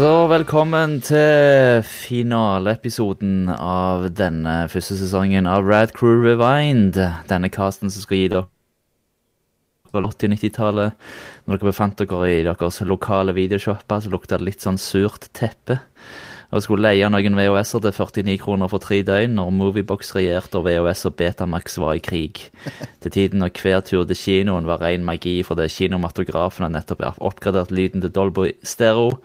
Og velkommen til finaleepisoden av denne første sesongen av Rad Crew Rewind. Denne casten som skal gi dere 80-90-tallet. Når dere befant dere i deres lokale videoshopper, så lukta det litt sånn surt teppe. Og skulle leie noen VHS-er til 49 kroner for tre døgn når Moviebox regjerte og VHS og Betamax var i krig. Til tiden når hver tur til kinoen var ren magi fordi kinomatografen har nettopp oppgradert lyden til Dolby Stereo.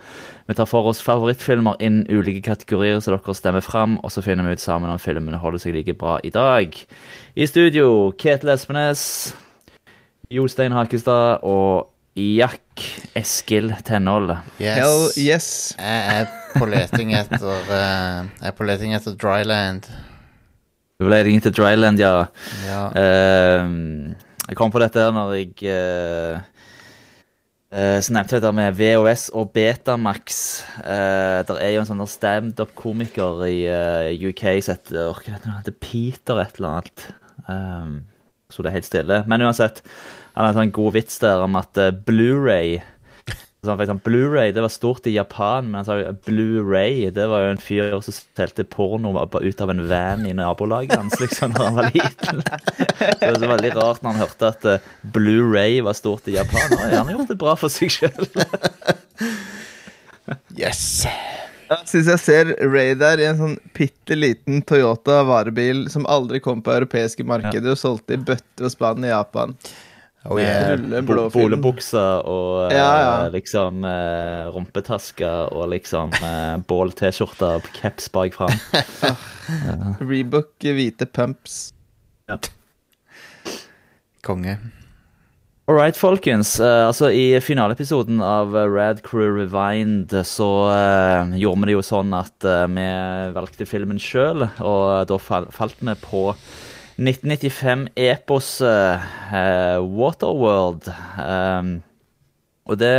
Vi tar for oss favorittfilmer innen ulike kategorier så dere stemmer fram, og så finner vi ut sammen om filmene holder seg like bra i dag. I studio Ketil Espenes, Jostein Hakestad og Jack Eskil Tenhold. Yes. Hell yes. Jeg er på leting etter eh, Jeg er på leting etter Dryland. Relating til Dryland, ja. Ja. Uh, jeg kom på dette her når jeg uh, uh, snapte dette med VHS og Betamax. Uh, det er jo en sånn der standup-komiker i uh, UK som heter heter Peter et eller annet. Um, så det er helt stille. Men uansett, han har en sånn god vits der om at uh, Blu-ray Sånn, for eksempel, Blu-ray det var stort i Japan, men han sa Blu-ray det var jo en fyr som stelte porno ut av en van i nabolaget hans liksom, da han var liten. Så det var så veldig rart når han hørte at eh, Blu-ray var stort i Japan. Han har gjort det bra for seg sjøl. Yes. Jeg syns jeg ser Ray der i en sånn bitte liten Toyota varebil som aldri kom på europeiske markedet, og solgte i bøtter og spann i Japan. Oh, yeah. Bolebukse og eh, Ja, ja. liksom eh, rumpetaske og liksom eh, bål-T-skjorte og caps bak fram. Rebook hvite pumps. Konge. All right, folkens. Uh, altså, I finaleepisoden av eh, Rad Crew Rewind så uh, gjorde vi det jo sånn at uh, vi valgte filmen sjøl, og da fal falt vi på 1995-eposet uh, Waterworld. Um, og det,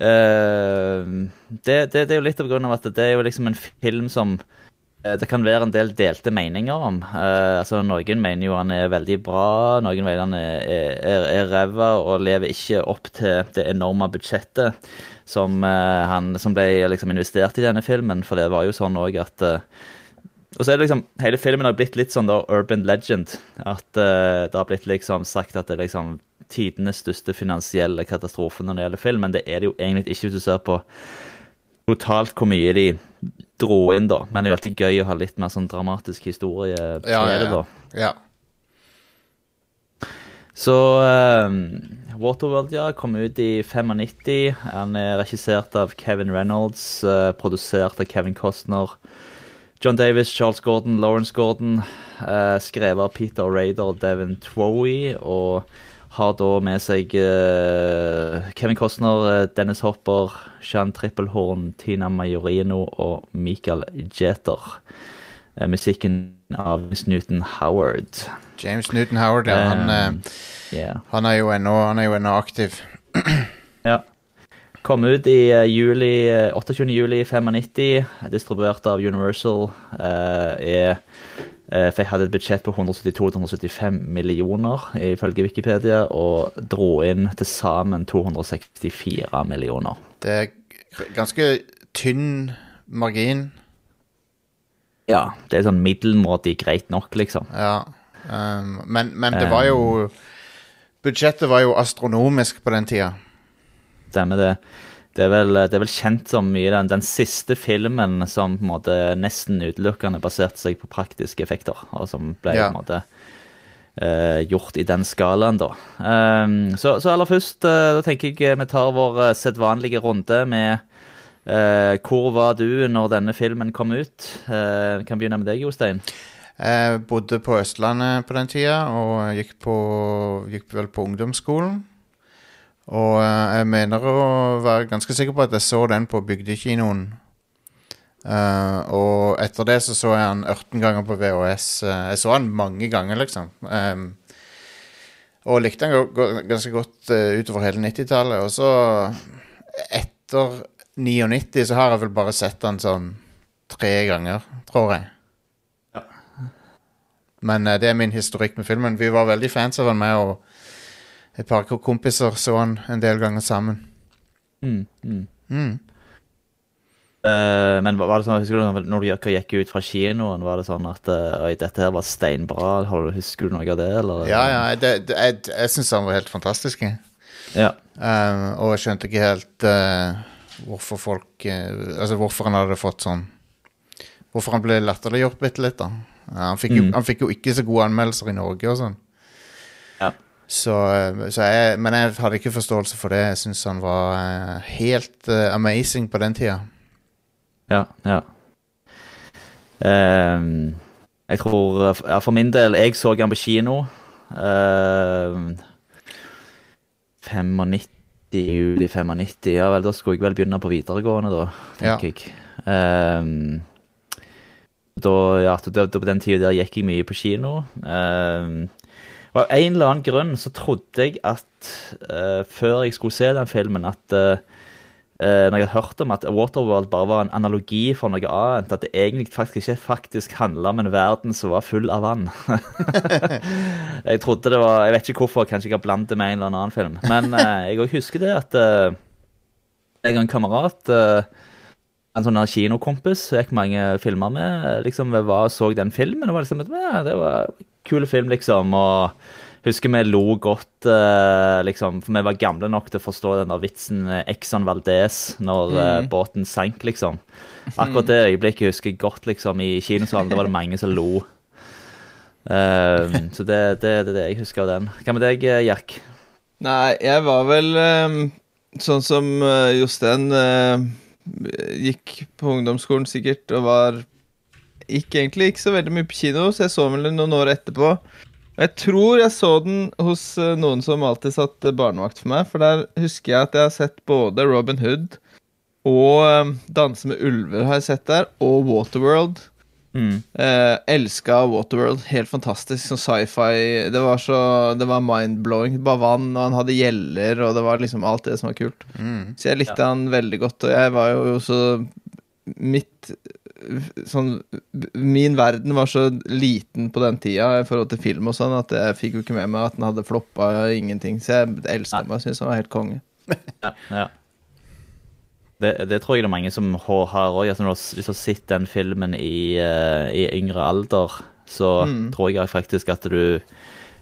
uh, det, det Det er jo litt av grunnen av at det er jo liksom en film som eh, det kan være en del delte meninger om. Eh, altså Noen mener jo han er veldig bra, noen mener han er, er, ræva og lever ikke opp til det enorme budsjettet som, eh, han, som ble liksom investert i denne filmen. For det var jo sånn òg at eh, og så er det liksom, Hele filmen har blitt litt sånn da urban legend. At uh, det har blitt liksom sagt at det er liksom tidenes største finansielle katastrofe når det gjelder film, men det er det jo egentlig ikke hvis du ser på totalt hvor mye de dro inn, da. Men det er jo alltid gøy å ha litt mer sånn dramatisk historie til Ja, det, da. ja. Så eh, Waterworld ja, kom ut i 95. Han er regissert av Kevin Reynolds, uh, produsert av Kevin Costner. John Davis, Charles Gordon, Lawrence Gordon. eh, skrevet av Peter Raider og Devin Twoey. Og har da med seg eh, Kevin Costner, eh, Dennis Hopper, Jean Trippelhorn, Tina Majorino og Michael Jeter. Eh, musikken av James Newton Howard. James Newton Howard, ja. Han, Yeah. han er jo ennå han er jo ennå aktiv. Ja. Kom ut i eh, juli, eh, 28. juli 95, distribuert av Universal. Eh, er, eh, fikk- hadde et budsjett på 172-175 millioner, ifølge Wikipedia, og dro inn til sammen 264 millioner. Det er ganske tynn margin. Ja, det er sånn middelmådig greit nok, liksom. Ja. Um, men, men det var jo Budsjettet var jo astronomisk på den tida. Stemmer det. Det er, vel, det er vel kjent som mye den, den siste filmen som på en måte nesten utelukkende baserte seg på praktiske effekter, og som ble Ja. på en måte eh, gjort i den skalaen, da. Ehm, så, så aller først, eh, da tenker jeg vi tar vår eh, sedvanlige runde med eh, Hvor var du når denne filmen kom ut? Eh, kan begynne med deg, Jostein. Jeg bodde på Østlandet på den tida, og gikk, på, gikk vel på ungdomsskolen. Og eh, jeg mener å være ganske sikker på at jeg så den på Bygdekinoen. Uh, og etter det så så jeg han 18 ganger på VHS. Uh, jeg så han mange ganger, liksom. Um, og likte han ganske godt uh, utover hele 90-tallet. Og så, etter 99, så har jeg vel bare sett han sånn tre ganger, tror jeg. Men eh, det er min historikk med filmen. Vi var veldig fans av han med, og et par ko- kompiser så han en del ganger sammen. Mm, mm. Mm. Uh, men var det sånn, husker du når du gikk ut fra kinoen, var det sånn at eh, Oi, dette her var steinbra? Husker du noe av det, eller? Ja, ja, det, det, jeg, jeg syns han var helt fantastisk. Ja. Um, og jeg skjønte ikke helt uh, hvorfor folk Altså hvorfor han hadde fått sånn Hvorfor han ble latterliggjort bitte litt, da. Ja, han, fikk jo, Mm. han fikk jo ikke så gode anmeldelser i Norge og sånn. Ja. Så, eh, så jeg, men jeg hadde ikke forståelse for det. Jeg syns han var eh, helt uh, amazing på den tida. Ja, ja. Um, jeg tror ja, For min del, jeg så han på kino. Um, 95, juli 95. Ja vel, da skulle jeg vel begynne på videregående, da, tenker jeg. Um, da, ja, da, da, på den tida der gikk jeg mye på kino. Ehm, og av en eller annen grunn så trodde jeg at uh, før jeg skulle se den filmen, at uh, når jeg hadde hørt om at Waterworld bare var en analogi for noe annet, at det egentlig faktisk ikke faktisk handla om en verden som var full av vann. jeg trodde det var Jeg vet ikke hvorfor, kanskje jeg har blandet det med en eller annen film. Men uh, jeg òg husker det at uh, jeg og en kamerat uh, en sånn kinokompis jeg gikk mange filmer med, liksom vi var og så den filmen. og var liksom, ja, Det var kul film, liksom. og Husker vi lo godt, eh, liksom, for vi var gamle nok til å forstå den der vitsen med Exxon Valdez når eh, båten sank, liksom. Akkurat det øyeblikket husker jeg godt, liksom, i kinosalen. Da var det mange som lo. Um, så det er det, det, det jeg husker av den. Hva med deg, eh, Jack? Nei, jeg var vel um, sånn som uh, Jostein uh, gikk på ungdomsskolen sikkert og var Gikk egentlig ikke så veldig mye på kino, så jeg så den vel noen år etterpå. Og jeg tror jeg så den hos eh, noen som alltid satt eh, barnevakt for meg, for der husker jeg at jeg har sett både Robin Hood og eh, Danse med ulver har jeg sett der, og Waterworld. Mm. Eh, elska Waterworld. Helt fantastisk. Sånn sci-fi. Det var så Det var mind-blowing. Bare vann, og han hadde gjeller, og det var liksom alt det som var kult. Mm. Så jeg likte han veldig godt, og jeg var jo også Mitt Sånn Min verden var så liten på den tida i forhold til film og sånn, at jeg fikk jo ikke med meg at den hadde floppa ingenting. Så jeg elska meg og syntes han var helt konge. Ja. ja. Det, det tror jeg det er mange som har òg. Hvis du har sett den filmen i, eh, i yngre alder, så tror jeg faktisk at du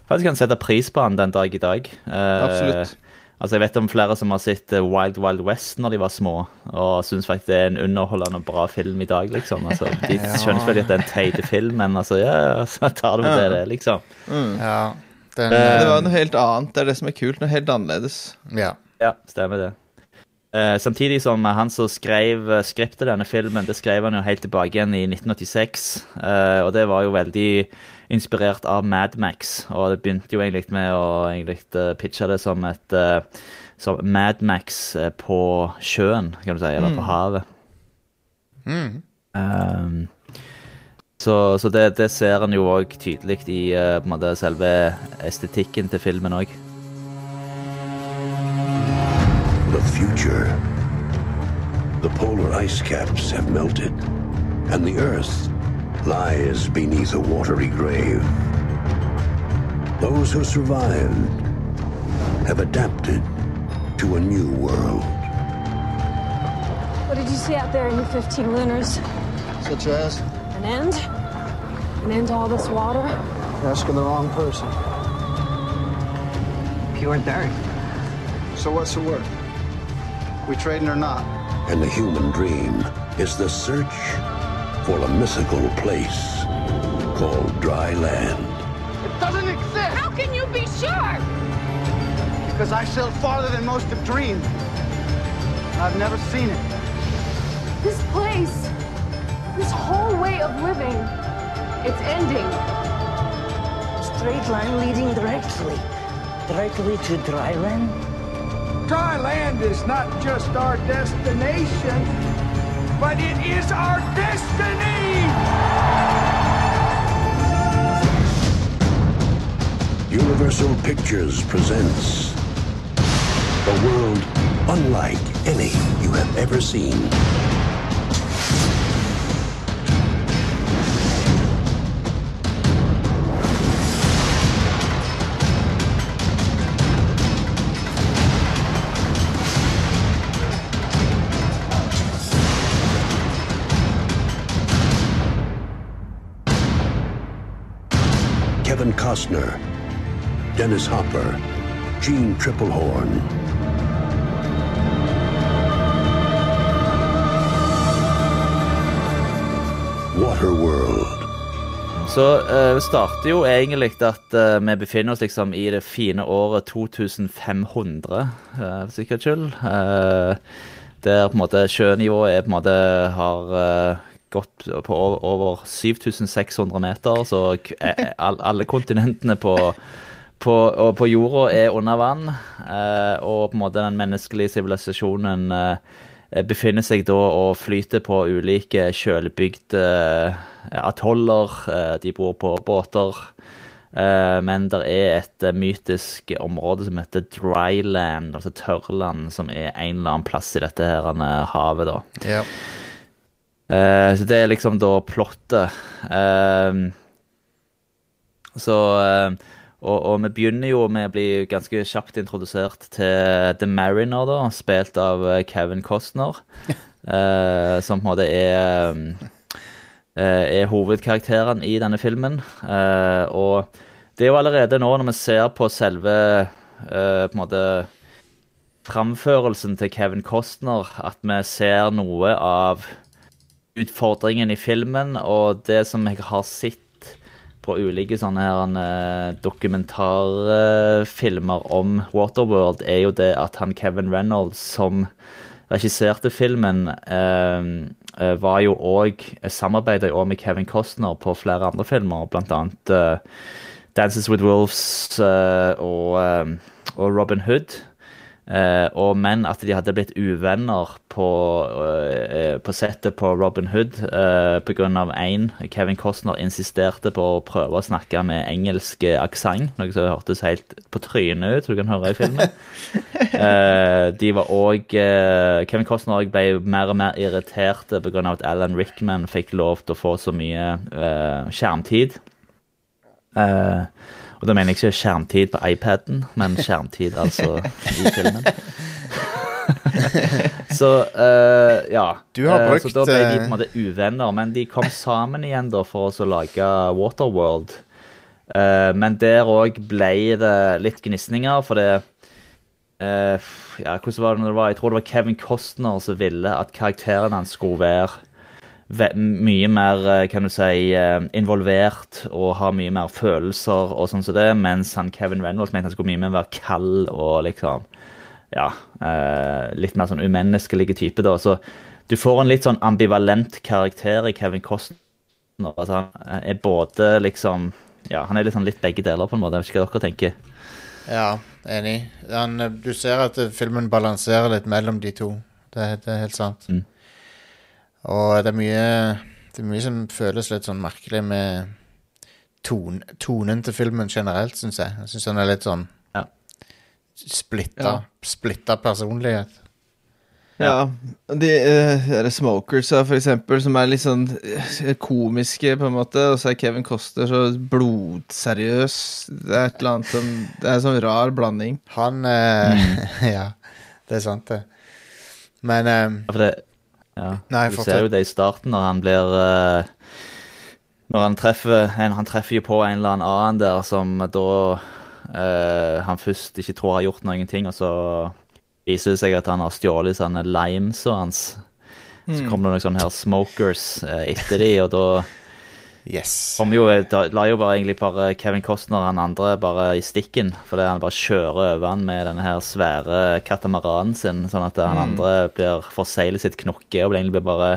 faktisk kan sette pris på den den dag i dag. Eh, Absolutt. Altså, Jeg vet om flere som har sett eh, Wild Wild West når de var små, og syns faktisk det er en underholdende og bra film i dag, liksom. Altså, de skjønner selvfølgelig at det er en teit film, men altså, ja, så tar det med det, det, liksom. Ja, den, Eh, Det var noe helt annet. Det er det som er kult. Noe helt annerledes. ja. Ja, stemmer det. Uh, samtidig som han som skrev uh, skriptet denne filmen, det skrev han jo helt tilbake igjen i 1986. eh, og det var jo veldig inspirert av Mad Max. Og det begynte jo egentlig med å egentlig eh, pitche det som et eh, som Mad Max eh, på sjøen, kan du si, eller på havet. Mm. Um, så så det, det ser en jo òg tydelig i uh, på en måte selve estetikken til filmen òg. The future. The polar ice caps have melted, and the Earth lies beneath a watery grave. Those who survived have adapted to a new world. What did you see out there in your 15 lunars? Such as? An end? An end to all this water? You're asking the wrong person. Pure dirt. So what's the word? We trading or not? And the human dream is the search for a mythical place called dry land. It doesn't exist How can you be sure? because I sailed farther than most have dreamed. I've never seen it. This place, this whole way of living, it's ending. Straight line leading directly. Directly to dry land? Dry land is not just our destination, but it is our destiny! Universal Pictures presents a world unlike any you have ever seen. Costner, Dennis Hopper, Gene Triplehorn. Waterworld. Så eh, starter jo egentlig at eh, vi befinner oss liksom i det fine året 2500, uh, for sikkerhets skyld. Eh, der på en måte sjønivået er på en måte har gått på over, over 7600 meter, så eh, all, alle kontinentene på, på, på jorda er under vann. eh, og på en måte den menneskelige sivilisasjonen eh, befinner seg da og flyter på ulike kjølbygde eh, atoller. de bor på båter. Men det er et mytisk område som heter dryland, altså tørrland, som er en eller annen plass i dette her havet, da. Ja. Eh, så det er liksom da plottet. Uh, så uh, og, og vi begynner jo med å bli ganske kjapt introdusert til The Mariner, da, spilt av Kevin Costner. som på en måte er er hovedkarakteren i denne filmen. Og det er jo allerede nå, når vi ser på selve på en måte framførelsen til Kevin Costner, at vi ser noe av utfordringen i filmen, og det som jeg har sett på ulike sånne her eh, dokumentarfilmer om Waterworld, er jo det at han Kevin Reynolds, som regisserte filmen, eh, eh, var jo òg Samarbeidet jo med Kevin Costner på flere andre filmer, annet eh, Dances with Wolves eh, og, eh, og Robin Hood. Eh, og men at de hadde blitt uvenner på, eh, på settet på Robin Hood eh, pga. én. Kevin Costner insisterte på å prøve å snakke med engelsk aksent, noe som hørtes helt på trynet ut, du kan høre i filmen. eh, de var òg eh, Kevin Costner ble mer og mer irritert pga. at Alan Rickman fikk lov til å få så mye eh, skjermtid. Eh, og da mener jeg ikke skjermtid på iPaden, men skjermtid altså i filmen. så uh, ja. Du har Eh, brukt, så da ble de på eh, en måte uvenner, men de kom sammen igjen da for å lage Waterworld. Uh, men der òg ble det litt gnisninger, for det uh, Ja, hvordan var det når det var? Jeg tror det var Kevin Costner som ville at karakteren hans skulle være mye mer, eh, kan du si, eh, involvert og har mye mer følelser og sånn som det, mens han Kevin Reynolds mente han skulle mye mer være kald og liksom Ja, eh, litt mer sånn umenneskelig type, da. Så du får en litt sånn ambivalent karakter i Kevin Costner. Altså, han er både liksom Ja, han er sånn litt begge deler, på en måte. Jeg vet ikke hva dere tenker. Ja, enig. Han, du ser at filmen balanserer litt mellom de to. Det, det er helt sant. Mm. Og det er mye Det er mye som føles litt sånn merkelig med ton, tonen til filmen generelt, syns jeg. Jeg syns han er litt sånn Ja. splitta, Ja. splitta personlighet. Ja, de uh, Smokers, for eksempel, som er litt sånn eh, komiske, på en måte, og så er Kevin Coster så blodseriøs. Det er et eller annet som Det er en sånn rar blanding. Han eh, Mm. Ja, det er sant, det. Men eh, Ja, For det, ja. Nei, du ser jo det i starten når han blir uh, Når han treffer en, Han treffer jo på en eller annen der som da uh, han først ikke tror har gjort noen ting, og så viser det seg at han har stjålet sånne limes og hans. Så kommer det noen sånne her smokers eh, etter de, og da yes. kommer jo, la jo bare egentlig bare Kevin Costner han andre bare i stikken, fordi han bare kjører over han med denne her svære katamaranen sin, sånn at han andre blir forseglet sitt knokke og blir egentlig bare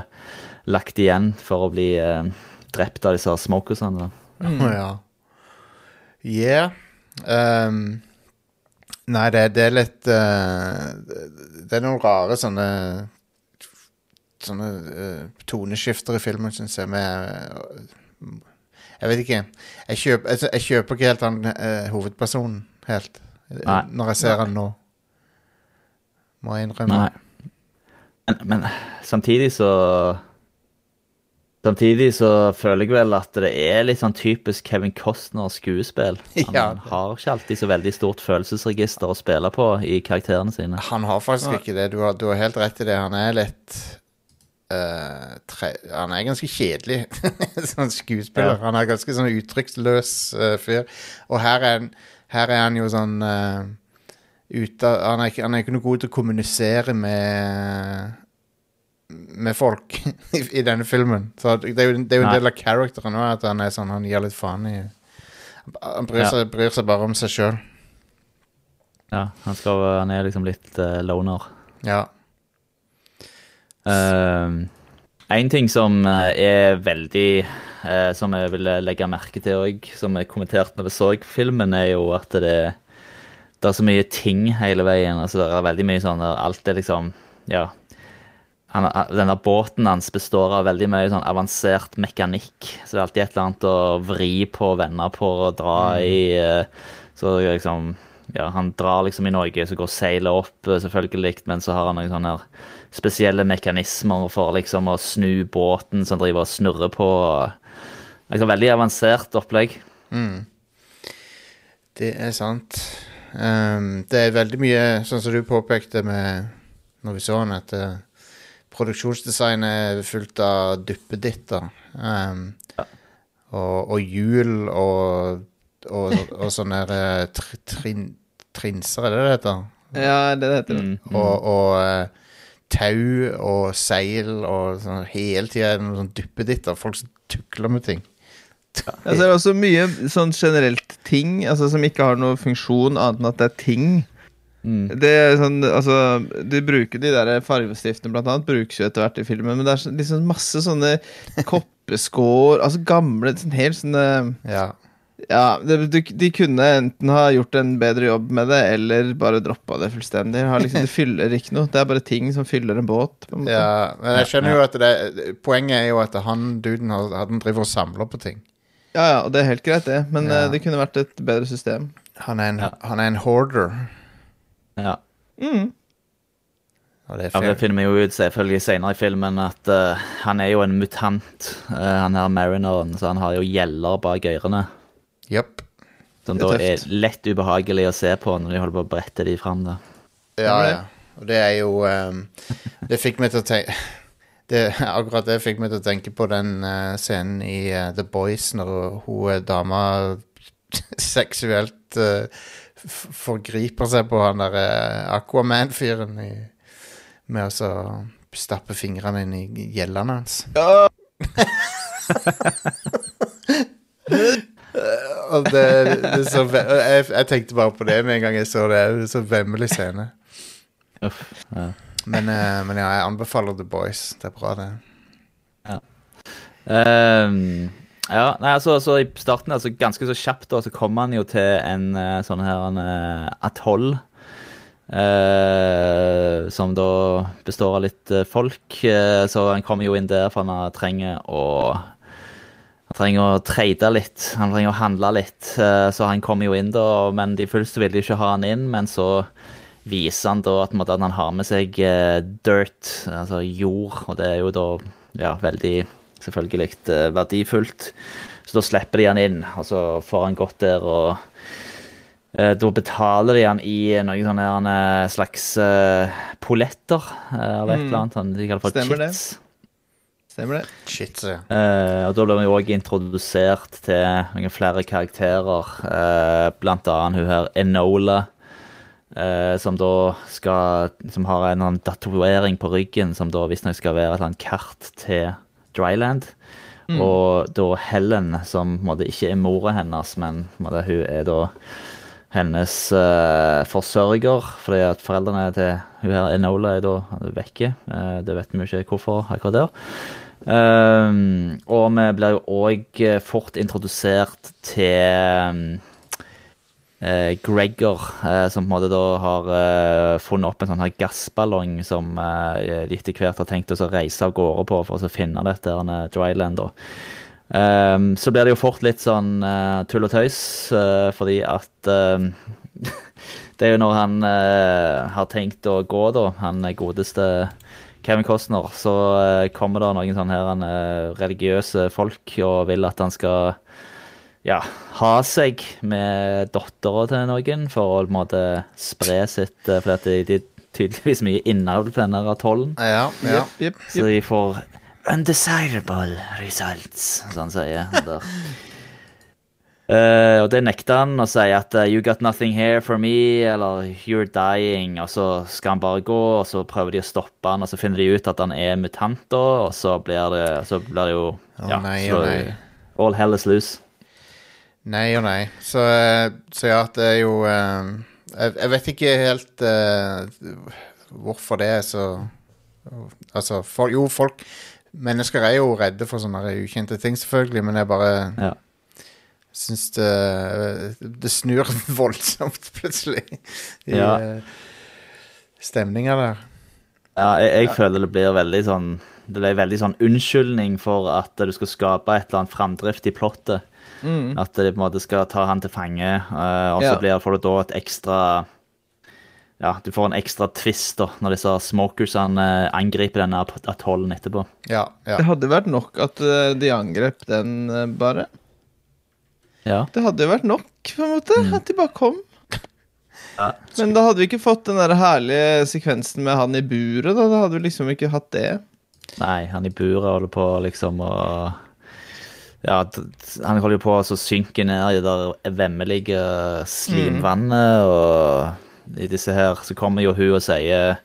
lagt igjen for å bli eh, drept av disse smokersene. Mm. Ja. Yeah. Um, nei, det, det er litt uh, Det er noen rare sånne Sånne uh, toneskifter i filmen, syns jeg, med Jeg vet ikke. Jeg kjøper, jeg, jeg kjøper ikke helt han eh, hovedpersonen helt. Nei. Når jeg ser han nå. Må jeg innrømme. Nei. Men, men samtidig så Samtidig så føler jeg vel at det er litt sånn typisk Kevin Costner-skuespill. Han Ja. har ikke alltid så veldig stort følelsesregister å spille på i karakterene sine. Han har faktisk ikke det. Du har, du har helt rett i det. Han er litt eh, tre, Han er ganske kjedelig som skuespiller. Han er ganske sånn uttrykksløs uh, fyr. Og her er, her er han jo sånn uh, ute han, er han er ikke noe god til å kommunisere med med folk i, i denne filmen. Så det er jo, det er jo en del av characteren òg, at han er sånn Han gir litt faen i Han bryr, Ja. seg, bryr seg bare om seg sjøl. Ja, han, skal, han er liksom litt loner. Ja. Uh, en ting som eh, er veldig uh, Som jeg ville legge merke til òg, som jeg kommenterte når jeg så filmen, er jo at det, det er så mye ting hele veien. Altså, det er veldig mye sånn der Alt er liksom Ja. Han, denne båten hans består av veldig mye sånn avansert mekanikk. Så det er alltid et eller annet å vri på, vende på og dra i. Uh, Så liksom Ja, han drar liksom i Norge, så går seilet opp, eh, selvfølgelig, men så har han noen sånne spesielle mekanismer for liksom å snu båten som driver og snurrer på. Liksom veldig avansert opplegg. Det er sant. Um, det er veldig mye, sånn som du påpekte med når vi så den, at uh, produksjonsdesignet er fullt av duppeditter. Ehm, og, og hjul og, og, og sånne tr trin trinser, er det det heter? Ja, det det heter det. Mm. Og, og uh, tau og seil og sånn hele tida noen sånn duppeditter. Folk som tukler med ting. Altså, det er også mye sånn generelt ting altså, som ikke har noen funksjon annet enn at det er ting. Mm. Det er sånn, altså De bruker de der fargestiftene blant annet Brukes jo etter hvert i filmen Men det er liksom masse sånne koppeskår Altså gamle, sånn helt sånne Ja. Ja, det, de, de kunne enten ha gjort en bedre jobb med det Eller bare droppa det fullstendig har liksom, Det fyller ikke noe Det er bare ting som fyller en båt på en måte. Ja, men jeg skjønner jo at det Poenget er jo at han duden har- han driver og samler på ting. ja, ja, og det er helt greit det Men Ja. eh, det kunne vært et bedre system Han er en, Ja. han er en hoarder. Ja. Mm. det er Ja, det finner vi jo ut selvfølgelig senere i filmen at uh, han er jo en mutant, uh, han her marineren, så han har jo gjeller bak ørene. Japp. Som Det da er lett ubehagelig å se på når de holder på å brette de fram. da. Ja, ja. Og det er jo um, Det fikk meg til å tenke det, Akkurat det fikk meg til å tenke på den uh, scenen i uh, The Boys når hun eh, dama seksuelt uh, forgriper seg på han der eh, Aquaman-fyren med å så stappe fingrene inn i gjellene hans. Og det, det så jeg, jeg tenkte bare på det med en gang jeg så det. Det så vemmelig scene. Uff, ja. Men, eh, men ja, jeg anbefaler The Boys. Det er bra, det. Ehm, ja, nei, altså, så I starten, altså ganske så kjapt, da, så kommer han jo til en eh, sånn her en, eh, atoll. Uh, som da består av litt folk. så han kommer jo inn der, for han trenger å Han trenger å trade litt, han trenger å handle litt. eh, så han kommer jo inn da, men de fullste vil de ikke ha han inn, men så viser han da at, måte, at han har med seg eh, dirt, altså jord, og det er jo da ja, veldig selvfølgelig eh, verdifullt. Så da slipper de han inn, og så får han gått der og Da betaler de han i noen slags poletter, polletter av et Mm. eller annet. De kaller for Stemmer det. Stemmer det? Shit, ja. Eh, og da ble vi òg introdusert til noen flere karakterer, eh, blant annet hun her Enola. eh, som da skal Som har en annen tatovering på ryggen som da visstnok skal være et eller annet kart til Dryland. Og da Helen, som på en måte ikke er mora hennes, men på måte, hun er da hennes uh, forsørger, fordi at foreldrene til hun her Enola er da vekke. Uh, det vet vi jo ikke hvorfor akkurat der. Um, og vi blir jo òg fort introdusert til uh, Gregor, uh, som på en måte da har uh, funnet opp en sånn her gassballong som eh, de etter hvert har tenkt å reise av gårde på for å finne dette eh, dryland. Um, så blir det jo fort litt sånn eh, tull og tøys, eh, fordi at eh, Det er jo når han eh, har tenkt å gå, da, han godeste Kevin Costner, så eh, kommer det noen sånne her eh, religiøse folk og vil at han skal ja, ha seg med dattera til noen for å på en måte spre sitt eh, For at de, de tydeligvis mye innavl på denne atollen. Ja, ja. Yep, yep, yep. Så de får undesirable results, som han sier der. Eh, og det nekter han å si at uh, 'you got nothing here for me', eller 'you're dying', og så skal han bare gå, og så prøver de å stoppe han, og så finner de ut at han er mutant, da, og så blir det, så blir det jo ja, nei, så, oh, nei. All hell is loose. Nei og nei. Så, eh, så ja, det er jo um, jeg, jeg vet ikke helt uh, hvorfor det er så Altså, for, jo, folk Mennesker er jo redde for sånne ukjente ting, selvfølgelig, men jeg bare Ja. Syns det Det snur voldsomt plutselig i Ja. eh, stemninga der. Ja, jeg, jeg føler det blir veldig sånn Det blir veldig sånn unnskyldning for at du skal skape et eller annet framdrift i plottet. At de på en måte skal ta han til fange, eh, og så Ja. får du da et ekstra Ja, du får en ekstra twist da, når disse smokersene eh, angriper denne atollen etterpå. Ja, ja. Det hadde vært nok at de angrep den bare. Ja. Det hadde jo vært nok, på en måte, at de bare kom. Ja. Men da hadde vi ikke fått den der herlige sekvensen med han i buret. Da, da hadde vi liksom ikke hatt det. Nei, han i buret holder på liksom å Ja, han holder jo på å synke ned i det der vemmelige slimvannet, og i disse her så kommer jo hun og sier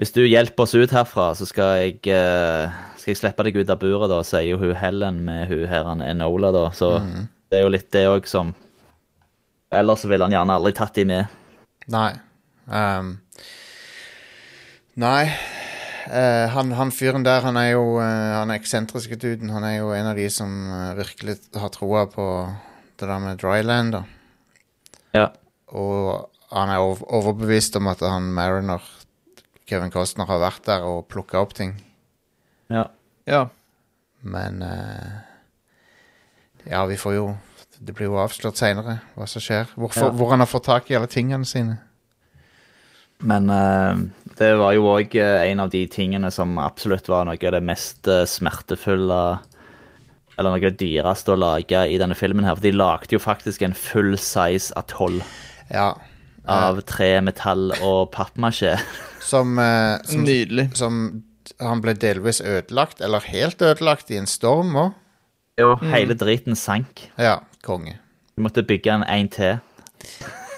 Hvis du hjelper oss ut herfra, så skal jeg, eh, skal jeg slippe deg ut av buret, da, sier hun Helen med hun her Enola, da. Så det er jo litt det òg som Ellers så ville han gjerne aldri tatt de med. Nei. Um, nei. Uh, han, han fyren der, han er jo uh, Han er eksentriske duden. Han er jo en av de som uh, virkelig har troa på det der med dryland, da. Ja. Og han er ov- overbevist om at han Mariner, Kevin Costner, har vært der og plukka opp ting. ja. Ja. Men eh, Ja, vi får jo Det blir jo avslørt seinere hva som skjer. Hvorfor, Ja. Hvor han har fått tak i alle tingene sine. Men eh, det var jo òg en av de tingene som absolutt var noe av det mest eh, smertefulle Eller noe av det dyreste å lage i denne filmen her. For de lagde jo faktisk en full size atoll Ja. av tre, metall og pappmasjé. Som, eh, som, Nydelig. som Han ble delvis ødelagt, eller helt ødelagt, i en storm òg. Jo, hele driten sank. Ja, konge. Du måtte bygge en en til.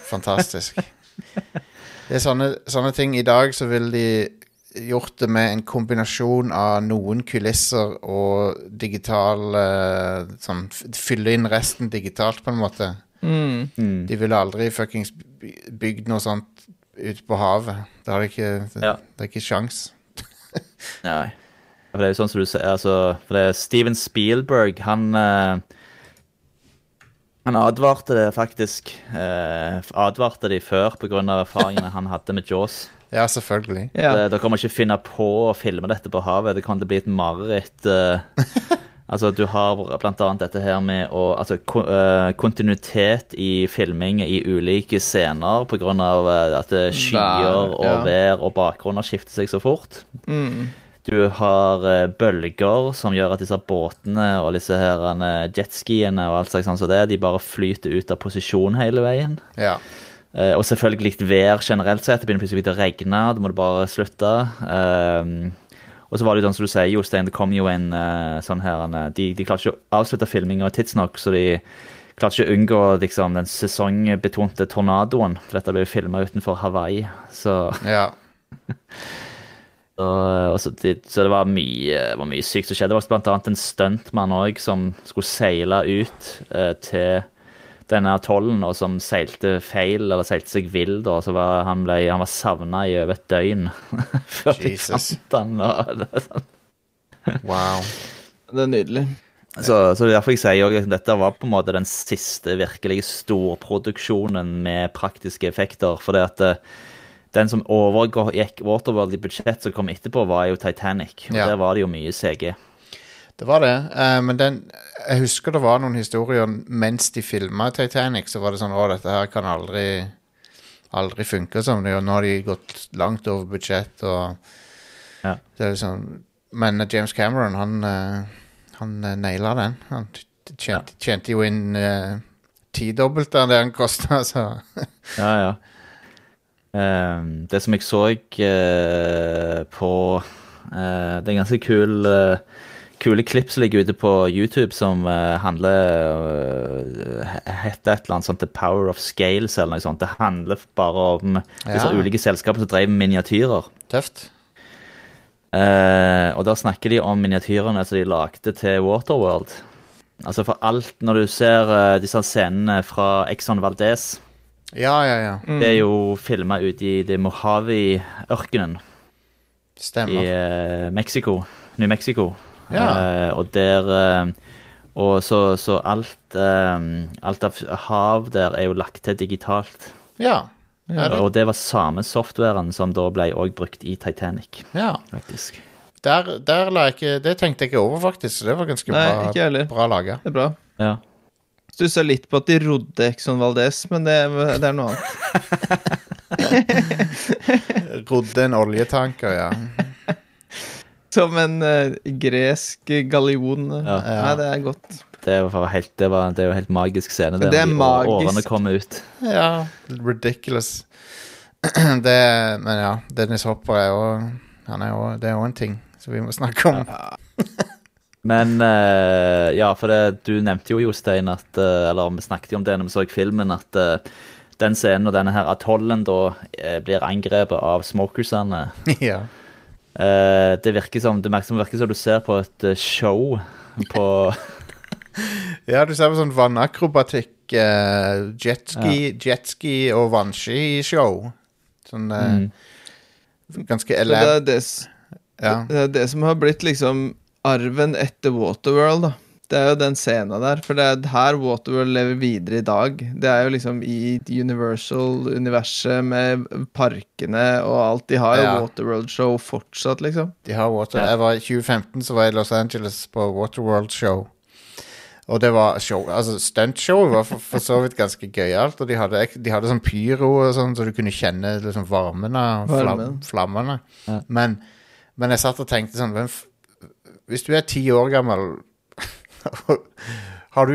Fantastisk. Det er sånne, sånne ting. I dag så ville de gjort det med en kombinasjon av noen kulisser og digital eh, Sånn fylle inn resten digitalt, på en måte. Mm. De ville aldri fuckings bygd noe sånt ute på havet. Det har de ikke Det, Ja. det er ikke sjans. Nei. For det er jo sånn som du sier, altså, for det er Steven Spielberg, han eh, Han advarte det faktisk. eh, advarte de før pga. erfaringene han hadde med Jaws. Ja, selvfølgelig. Ja. Det- Dere kommer ikke finne på å filme dette på havet. Det kommer til å bli et mareritt. eh. altså, du har annet dette her med å Altså ko eh, kontinuitet i filming i ulike scener av eh, at det skyer og vær og bakgrunner skifter seg så fort. Mm. Du har eh, bølger som gjør at disse båtene og disse her eh, jetskiene og alt slags sånn som det, de bare flyter ut av posisjon hele veien. Ja. Eh, og selvfølgelig litt vær generelt sett. Det begynner plutselig å regne, da må du bare slutte. Ehm, og så var det jo sånn som du sier, Jostein, det kom jo en sånn her De, de klarte ikke å avslutte filminga tidsnok, så de klarte ikke å unngå liksom, den sesongbetonte tornadoen. For dette ble jo filma utenfor Hawaii. Så, ja. og, og så, det, så det var mye, var mye sykt som skjedde. Det var blant annet en stuntmann òg som skulle seile ut eh, til denne atollen, og som seilte feil, eller seilte seg vill. da, så var Han, ble, han var savna i over et døgn før de fant han. Og, det er sånn. Wow. Det er nydelig. så, så derfor jeg sier også at dette var på en måte den siste virkelig storproduksjonen med praktiske effekter. For det at eh, den som overgikk Waterworld i budsjett som kom etterpå, var jo Titanic. Og Ja. Der var det jo mye CG. Det var det. eh, men den Jeg husker det var noen historier mens de filma Titanic, så var det sånn Å, dette her kan aldri Aldri funke som det, og nå har de gått langt over budsjett, og Ja. Det er liksom Men eh, James Cameron, han eh, Han uh, naila den. Han tjente, ja. tjente jo inn uh, tidobbelt av det han kosta, så Ja, ja. Eh, det som jeg så eh, på eh, Det er ganske kul eh, kule klipp som ligger ute på YouTube som handler Heter et eller annet sånt The Power of Scales eller noe sånt. Det handler bare om disse Ja. ulike selskaper som drev miniatyrer. Tøft. Og da snakker de om miniatyrene som de lagde til Waterworld. Altså for alt, når du ser disse scenene fra Exxon Valdez Ja, ja, ja. Det er jo filma ute i det Mojave-ørkenen i Stemmer. eh, Mexico. New Mexico. Ja. Uh, og der uh, Og så, så alt Alt av hav der er jo lagt til digitalt. Ja. Ja, det, Og det var samme softwaren som da ble også brukt i Titanic, ja. faktisk. Der, der la jeg ikke Det tenkte jeg ikke over, faktisk. så Det var ganske Nei, bra, bra laga. Det er bra. Ja. Stussa litt på at de rodde Exxon Valdez, men det, det er noe annet. Rodde en oljetanker, ja. Som en uh, gresk gallion. Ja. ja. det er godt. Det var helt, det var, det er jo helt magisk scene. Det, det er de magisk. Årene kommer ut. Ja, ridiculous. Det, men ja, Dennis Hopper er jo Han er jo Det er jo en ting som vi må snakke om. Men uh, ja, for det, du nevnte jo, Jostein, at uh, Eller vi snakket jo om det når vi så filmen, at uh, den scenen og denne her atollen da blir angrepet av smokersene. ja. Eh, det virker som det virker som, virker som du ser på et show på ja, du ser på sånn vannakrobatikk, uh, jetski, jetski og vannski-show. Sånn Mm. ganske det elab... er det, Ja. det er det som har blitt liksom arven etter Waterworld, da. Det er jo den scenen der, for det er her Waterworld lever videre i dag. Det er jo liksom i Universal-universet med parkene og alt. De har jo Ja. Waterworld-show fortsatt, liksom. De har water. Ja. Jeg var, I 2015 så var jeg i Los Angeles på Waterworld-show. Og det var show Altså Stuntshowet var for, for så vidt ganske gøyalt. Og de hadde, de hadde sånn pyro og sånn, så du kunne kjenne liksom varmen av flam, flammene. Ja. Men, men jeg satt og tenkte sånn hvem, Hvis du er ti år gammel Har du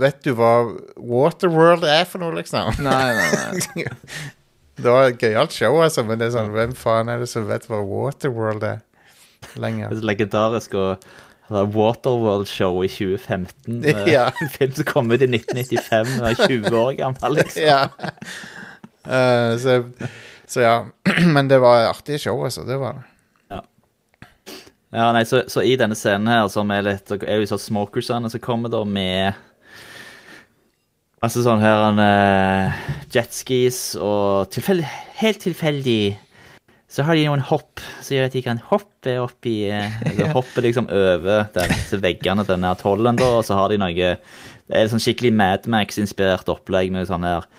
Vet du hva Waterworld er for noe, liksom? Nei, nei, nei. Det var et gøyalt show, altså, men det er sånn Hvem faen er det som vet hva Waterworld er? Lenger. Det er legendarisk og det er Waterworld-show i 2015. eh, Ja. En film som kom ut i 1995, og er 20 år gammel, liksom. ja. Uh, så, så ja. Men det var et artig show, altså. Det var det. Ja, nei, så, så i denne scenen her, som er litt Er jo sånn smokersene som kommer da med Altså sånn her en uh, jetskis og tilfeldig, Helt tilfeldig. Så har de noen hopp som gjør at de kan hoppe opp i eh, altså Hoppe liksom over den- veggene til denne atollen, da, og så har de noe Det er sånn skikkelig Madmax-inspirert opplegg med sånne her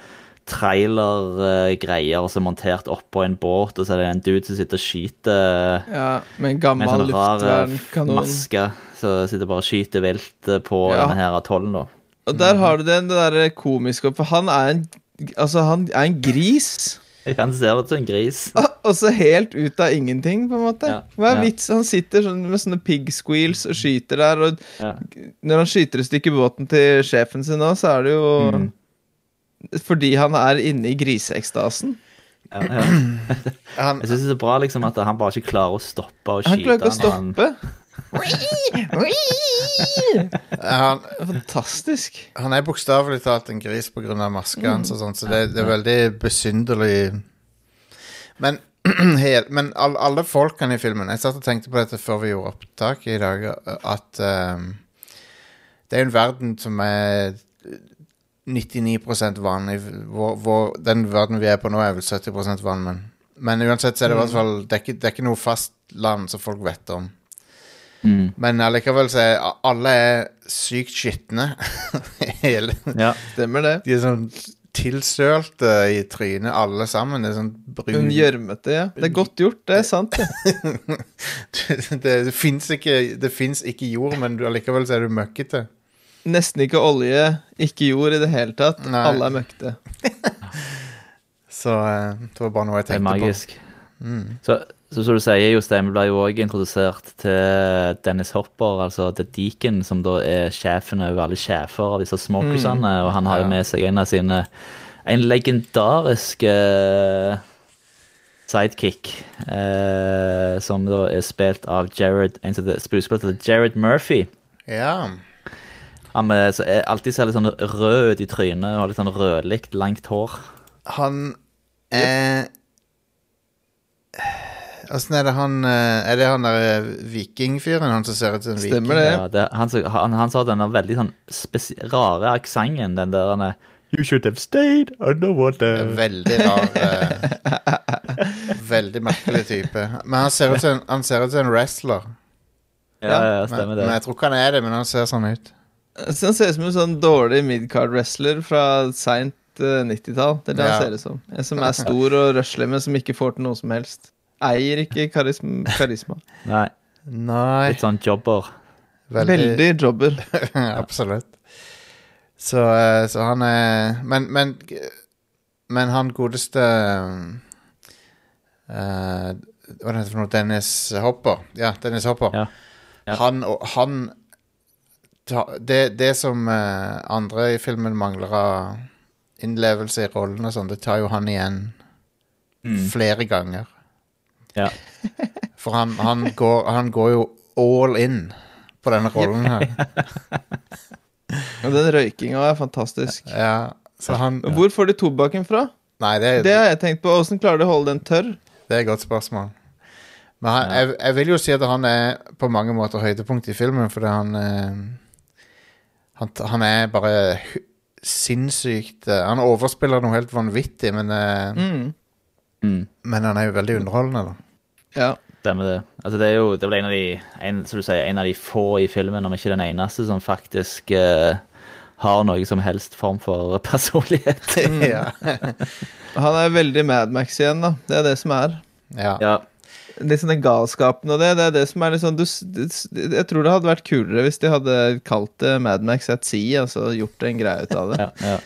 trailergreier som er montert oppå en båt, og så er det en dude som sitter og skyter Ja, med en med en gammel sånn rar eh, maske. Så sitter bare og skyter vilt eh, på Ja. denne her atollen, da. Og der har du den, det der komiske For han er en Altså, han er en gris. Han ser ut som en gris. Og så helt ut av ingenting, på en måte. Ja, Hva er ja. vits? Han sitter sånn med sånne pig squeals og skyter der, og Ja. når han skyter et stykke båten til sjefen sin nå, så er det jo Mm. Fordi han er inne i griseekstasen. Ja, ja. Jeg syns det er bra liksom at han bare ikke klarer å stoppe å Han klarer ikke å han- stoppe. han, fantastisk. han er bokstavelig talt en gris pga. maska hans, og sånt, så det, det er veldig besynderlig. Men, men alle folkene i filmen Jeg satt og tenkte på dette før vi gjorde opptak i dag, at um, det er en verden som er 99 vann. I hvor, vår, den verden vi er på nå, er vel 70 vann, men, men uansett så er det i hvert fall det er, ikke, det er ikke noe fast land som folk vet om. Mm. Men allikevel så er alle er sykt skitne. Hele Ja. Stemmer det. De er sånn tilsølte i trynet, alle sammen. Det er sånn brun gjørmete, ja. Det er godt gjort, det er sant, det. Det, det fins ikke, ikke jord, men allikevel så er du møkkete. Nesten ikke olje, ikke jord i det hele tatt. Nei. Alle er møkte. Så eh, det var bare noe jeg Det er tenkte på. magisk. Så, så som du sier, Jostein, vi ble jo òg introdusert til Dennis Hopper, altså The Deacon, som da er sjefen over alle sjefer av disse smokersene, og han har jo Ja. med seg en av sine En legendarisk uh, sidekick, eh, som da er spilt av Jared, en skuespiller som Jared Murphy. Ja. Han er, så er alltid ser litt sånn rød ut i trynet og har litt sånn rødlikt, langt hår. Han er Åssen er det han eh, Er det han der vikingfyren? Han som ser ut som en viking? Stemmer det. Ja, det han, han, han sa denne veldig sånn spesi rare aksenten, den der han er You should have stayed underwater. Veldig rar eh, Veldig merkelig type. Men han ser ut som en, han ser ut som en wrestler. Ja, ja, stemmer stemmer men det. jeg tror ikke han er det, men han ser sånn ut. Så Han ser ut som en sånn dårlig midcard-wrestler fra seint eh, 90-tall. Det er det Ja. han ser ut som. En som er stor og røslig, men som ikke får til noe som helst. Eier ikke karism karisma. Nei, Nei, litt sånn jobber. Veldig jobber. Absolutt. Så, eh, så han er Men, men, men han godeste uh, Hva heter det for noe? Dennis Hopper. Ja, Dennis Hopper. Ja. Ja. Han han det, det som eh, andre i filmen mangler av innlevelse i rollen og sånn, det tar jo han igjen flere ganger. Ja. For han, han, går, han går jo all in på denne rollen her. Og den røykinga er fantastisk. Ja, så han hvor får de tobakken fra? Nei, det, Det har jeg tenkt på. Åssen klarer de å holde den tørr? det er et godt spørsmål. Men han, jeg, jeg vil jo si at han er på mange måter høydepunktet i filmen, fordi han eh, han, han er bare sinnssykt eh, Han overspiller noe helt vanvittig, men, eh, Mm. Mm. men han er jo veldig underholdende, da. Ja. Stemmer det. Altså, det er jo det en av de en, som du sier, en av de få i filmen, om ikke den eneste, som faktisk uh, har noe som helst form for personlighet. ja. Han er veldig Mad Max igjen, da. Det er det som er. ja. ja. Litt sånn den galskapen og det. Det er det som er sånn du, Jeg tror det hadde vært kulere hvis de hadde kalt det Mad Max at Sea, altså gjort en greie ut av det. ja, ja.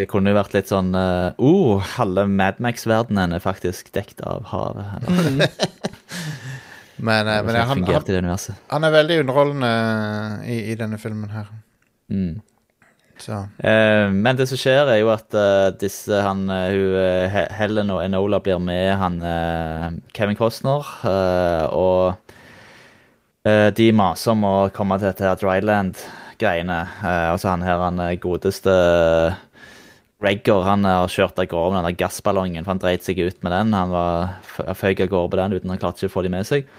Det kunne jo vært litt sånn uh, oh, halve Mad Max-verdenen er faktisk dekt av havet. Eller, Men, eh, men han, han, han er veldig underholdende i, i denne filmen her. Mm. Så Eh, men det som skjer, er jo at eh, disse han, eh, hun, Helen og Enola blir med han Kevin Costner, og de maser om å komme til dette Dryland-greiene. altså han her, han godeste Gregor, han har kjørt av gårde med den der gassballongen, for han dreit seg ut med den. Han var føyk av gårde på den uten han klarte ikke å få de med seg.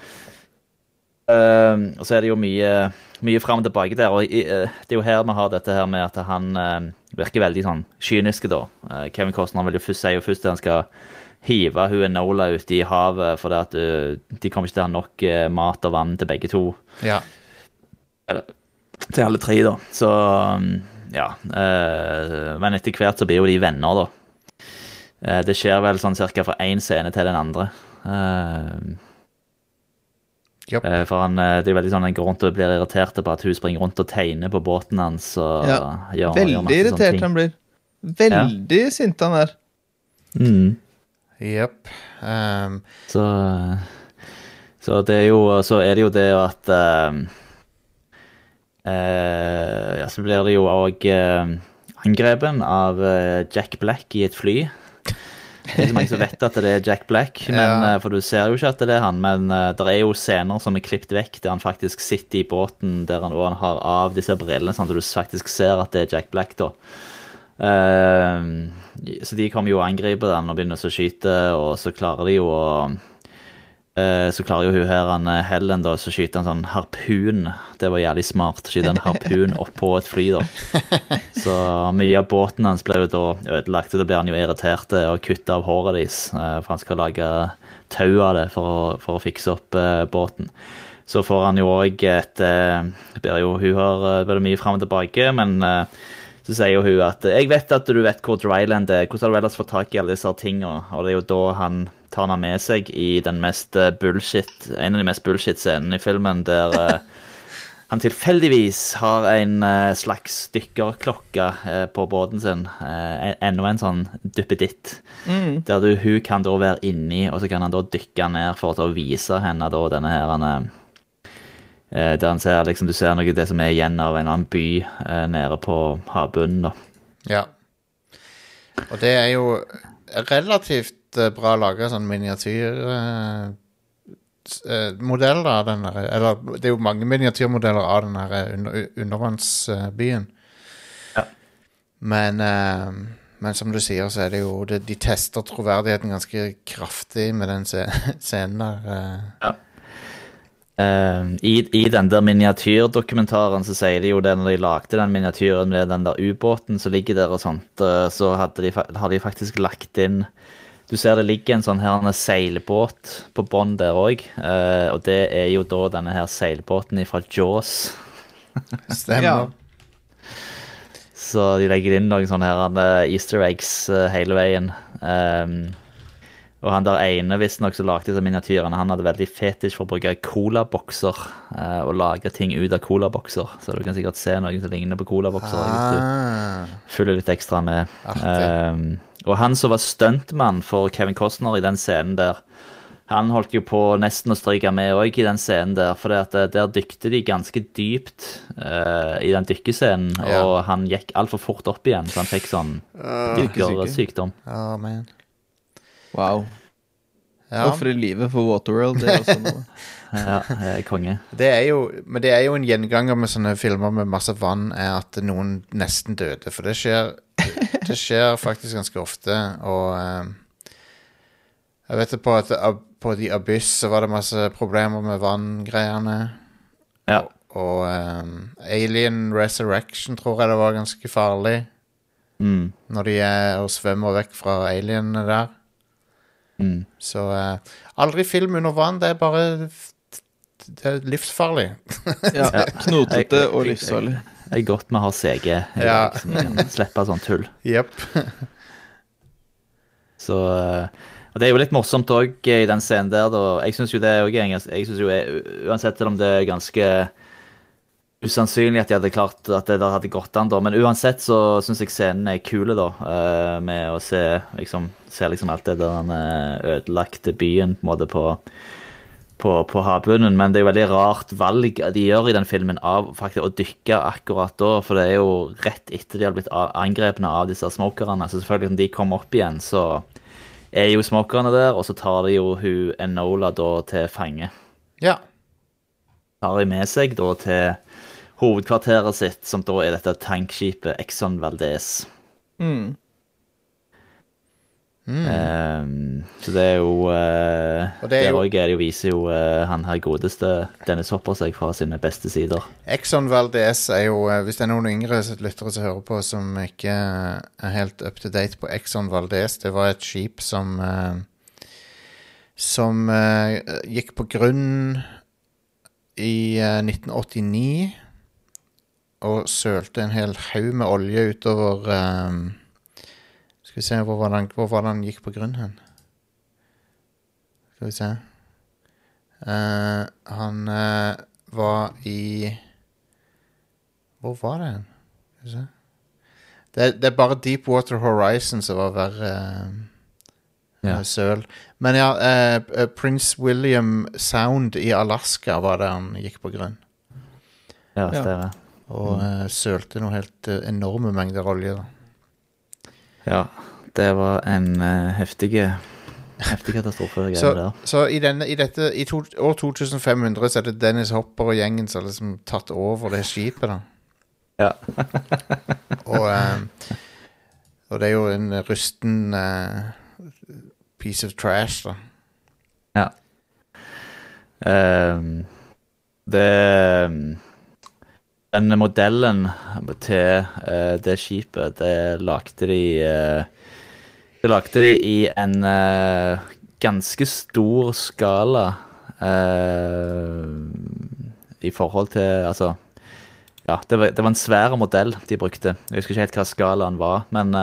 Eh, og så er det jo mye, mye fram og tilbake der. Og eh, det er jo her vi har dette her med at han uh, virker veldig sånn kynisk, da. Eh, Kevin Costner vil jo først, sier jo først at han skal hive hun Enola ut i havet fordi at eh, de kommer ikke til å ha nok mat og vann til begge to. ja. Til alle tre, da. Så um, ja. men etter hvert så blir jo de venner, da. Det skjer vel sånn cirka fra én scene til den andre. Eh, Japp. Eh, For han, eh, det er veldig sånn, han går rundt og blir irritert på at hun springer rundt og tegner på båten hans. Ja. gjør, gjør Veldig sånne irritert han blir. Veldig sint han er. Mm. Um, Så, så det er jo Så er det jo det at eh, uh, Ja, så blir det jo òg angrepen av uh, Jack Black i et fly. Det er så mange som vet at det er Jack Black, men, Ja. eh, for du ser jo ikke at det er han. Men uh, det er jo scener som er klippet vekk, der han faktisk sitter i båten der han, han har av disse brillene, sånn at du faktisk ser at det er Jack Black. da. Uh, så de kommer jo og angriper den og begynner å skyte, og så klarer de jo å eh, Så klarer jo hun her, han eh, Helen, da, så skyter han sånn harpun. Det var jævlig smart. Skyte en harpun oppå et fly, da. Så mye av båten hans ble jo da ødelagt, og da blir han jo irritert eh, og kutter av håret deres. eh, For han skal lage tau av det for å, for å fikse opp uh, båten. Så får han jo òg et uh, blir jo, Hun har eh, vært mye fram og tilbake, men eh, så sier jo hun at jeg vet at du vet hvor Dryland er, hvordan har du ellers fått tak i alle disse tingene? Og det er jo da han tar han med seg i den mest eh, bullshit, en av de mest bullshit-scenene i filmen, der eh, han tilfeldigvis har en eh, slags dykkerklokke på båten sin. Enda en sånn duppeditt. Der du, hun kan da være inni, og så kan han da dykke ned for å vise henne da denne her han, Der han ser liksom, du ser noe det som er igjen av en eller annen by nede på havbunnen. da. ja. Og det er jo relativt eh, bra laga sånn miniatyrmodell av den der Eller det er jo mange miniatyrmodeller av den eh, under, undervannsbyen. Ja. Men, eh, men som du sier, så er det jo det, De tester troverdigheten ganske kraftig med den scenen der. Ja. Eh, i, I den der miniatyrdokumentaren så sier de jo det når de lagde den miniatyren med den der ubåten som ligger der og sånt, eh, så de, har de faktisk lagt inn Du ser det ligger en sånn her en seilbåt på bånn der òg, og det er jo da denne her seilbåten fra Jaws. Stemmer. Ja. Så de legger inn noen sånne her eh, easter eggs eh, hele veien. Um, og han der ene visstnok som lagde disse miniatyrene, han hadde veldig fetisj for å bruke colabokser eh, og lage ting ut av colabokser. Så du kan sikkert se noen som ligner på colabokser Ah, Fyller litt ekstra med. Um, og han som var stuntmann for Kevin Costner i den scenen der, han holdt jo på nesten å stryke med òg i den scenen der, for eh, der dykte de ganske dypt uh, i den dykkescenen, Ja. og han gikk altfor fort opp igjen, så han fikk sånn dykkersykdom. Oh, man. Wow. Ja, Ofre livet for Waterworld. Det er også noe. Ja, jeg er konge. det er jo, men det er jo en gjenganger med sånne filmer med masse vann, er at noen nesten døde. For det skjer, det skjer faktisk ganske ofte, og eh, Jeg vet på at på The Abyss så var det masse problemer med vanngreiene. Ja. Og eh, Alien Resurrection tror jeg det var ganske farlig. Mm. Når de er og svømmer vekk fra alienene der. Mm. Så eh, aldri film under vann. Det er bare Det er livsfarlig. Ja, knotete og livsfarlig. Det er godt vi har CG Ja. dag, kan slippe sånn tull. Yep. Så eh, Og det er jo litt morsomt òg i den scenen der, da. Jeg syns jo det er Jeg synes jo Uansett om det er ganske usannsynlig at de hadde klart at det der hadde gått an, da. Men uansett så syns jeg scenen er kule, da. eh, med å se liksom, se liksom alt det der den eh, ødelagte byen på en måte på på, på havbunnen, men det er jo veldig rart valg de gjør i den filmen av faktisk å dykke akkurat da, for det er jo rett etter de har blitt angrepne av disse smokerne. Så selvfølgelig når de kommer opp igjen, så er jo smokerne der, og så tar de jo hun Enola da til fange. Ja. Tar de med seg da til hovedkvarteret sitt, som da er dette tankskipet Exxon Valdez. Mm. Ehm, så det er jo uh, Og det er jo- òg er det jo viser jo uh, han her godeste Dennis Hopper seg fra sine beste sider. Exxon Valdez er jo uh, Hvis det er noen yngre lyttere som hører på som ikke er helt up to date på Exxon Valdez, det var et skip som Som gikk på grunn i eh, 1989 og sølte en hel haug med olje utover um, Skal vi se, hvor var, det han, hvor var den gikk på grunn hen? Skal vi se uh, Han uh, var i Hvor var det hen? Skal vi se. Det, det er bare Deepwater Horizon som var verre uh, Ja. søl. Men ja, eh, eh, Prince William Sound i Alaska var der han gikk på grunn. Ja, Ja. Og mm. sølte noen helt eh, enorme mengder olje. da Ja, det var en uh, heftig Heftig katastrofe. Så, der. så i, denne, i dette I to, år 2500 så er det Dennis Hopper og gjengen som har liksom tatt over det skipet. da Ja. og, eh, og det er jo en rusten eh, piece of trash, da. ja. Um, det ehm, Den modellen til uh, det skipet, det lagde de uh, Det lagde de i en uh, ganske stor skala i forhold til Altså Ja, det var, det var en svær modell de brukte. Jeg husker ikke helt hva skalaen var, men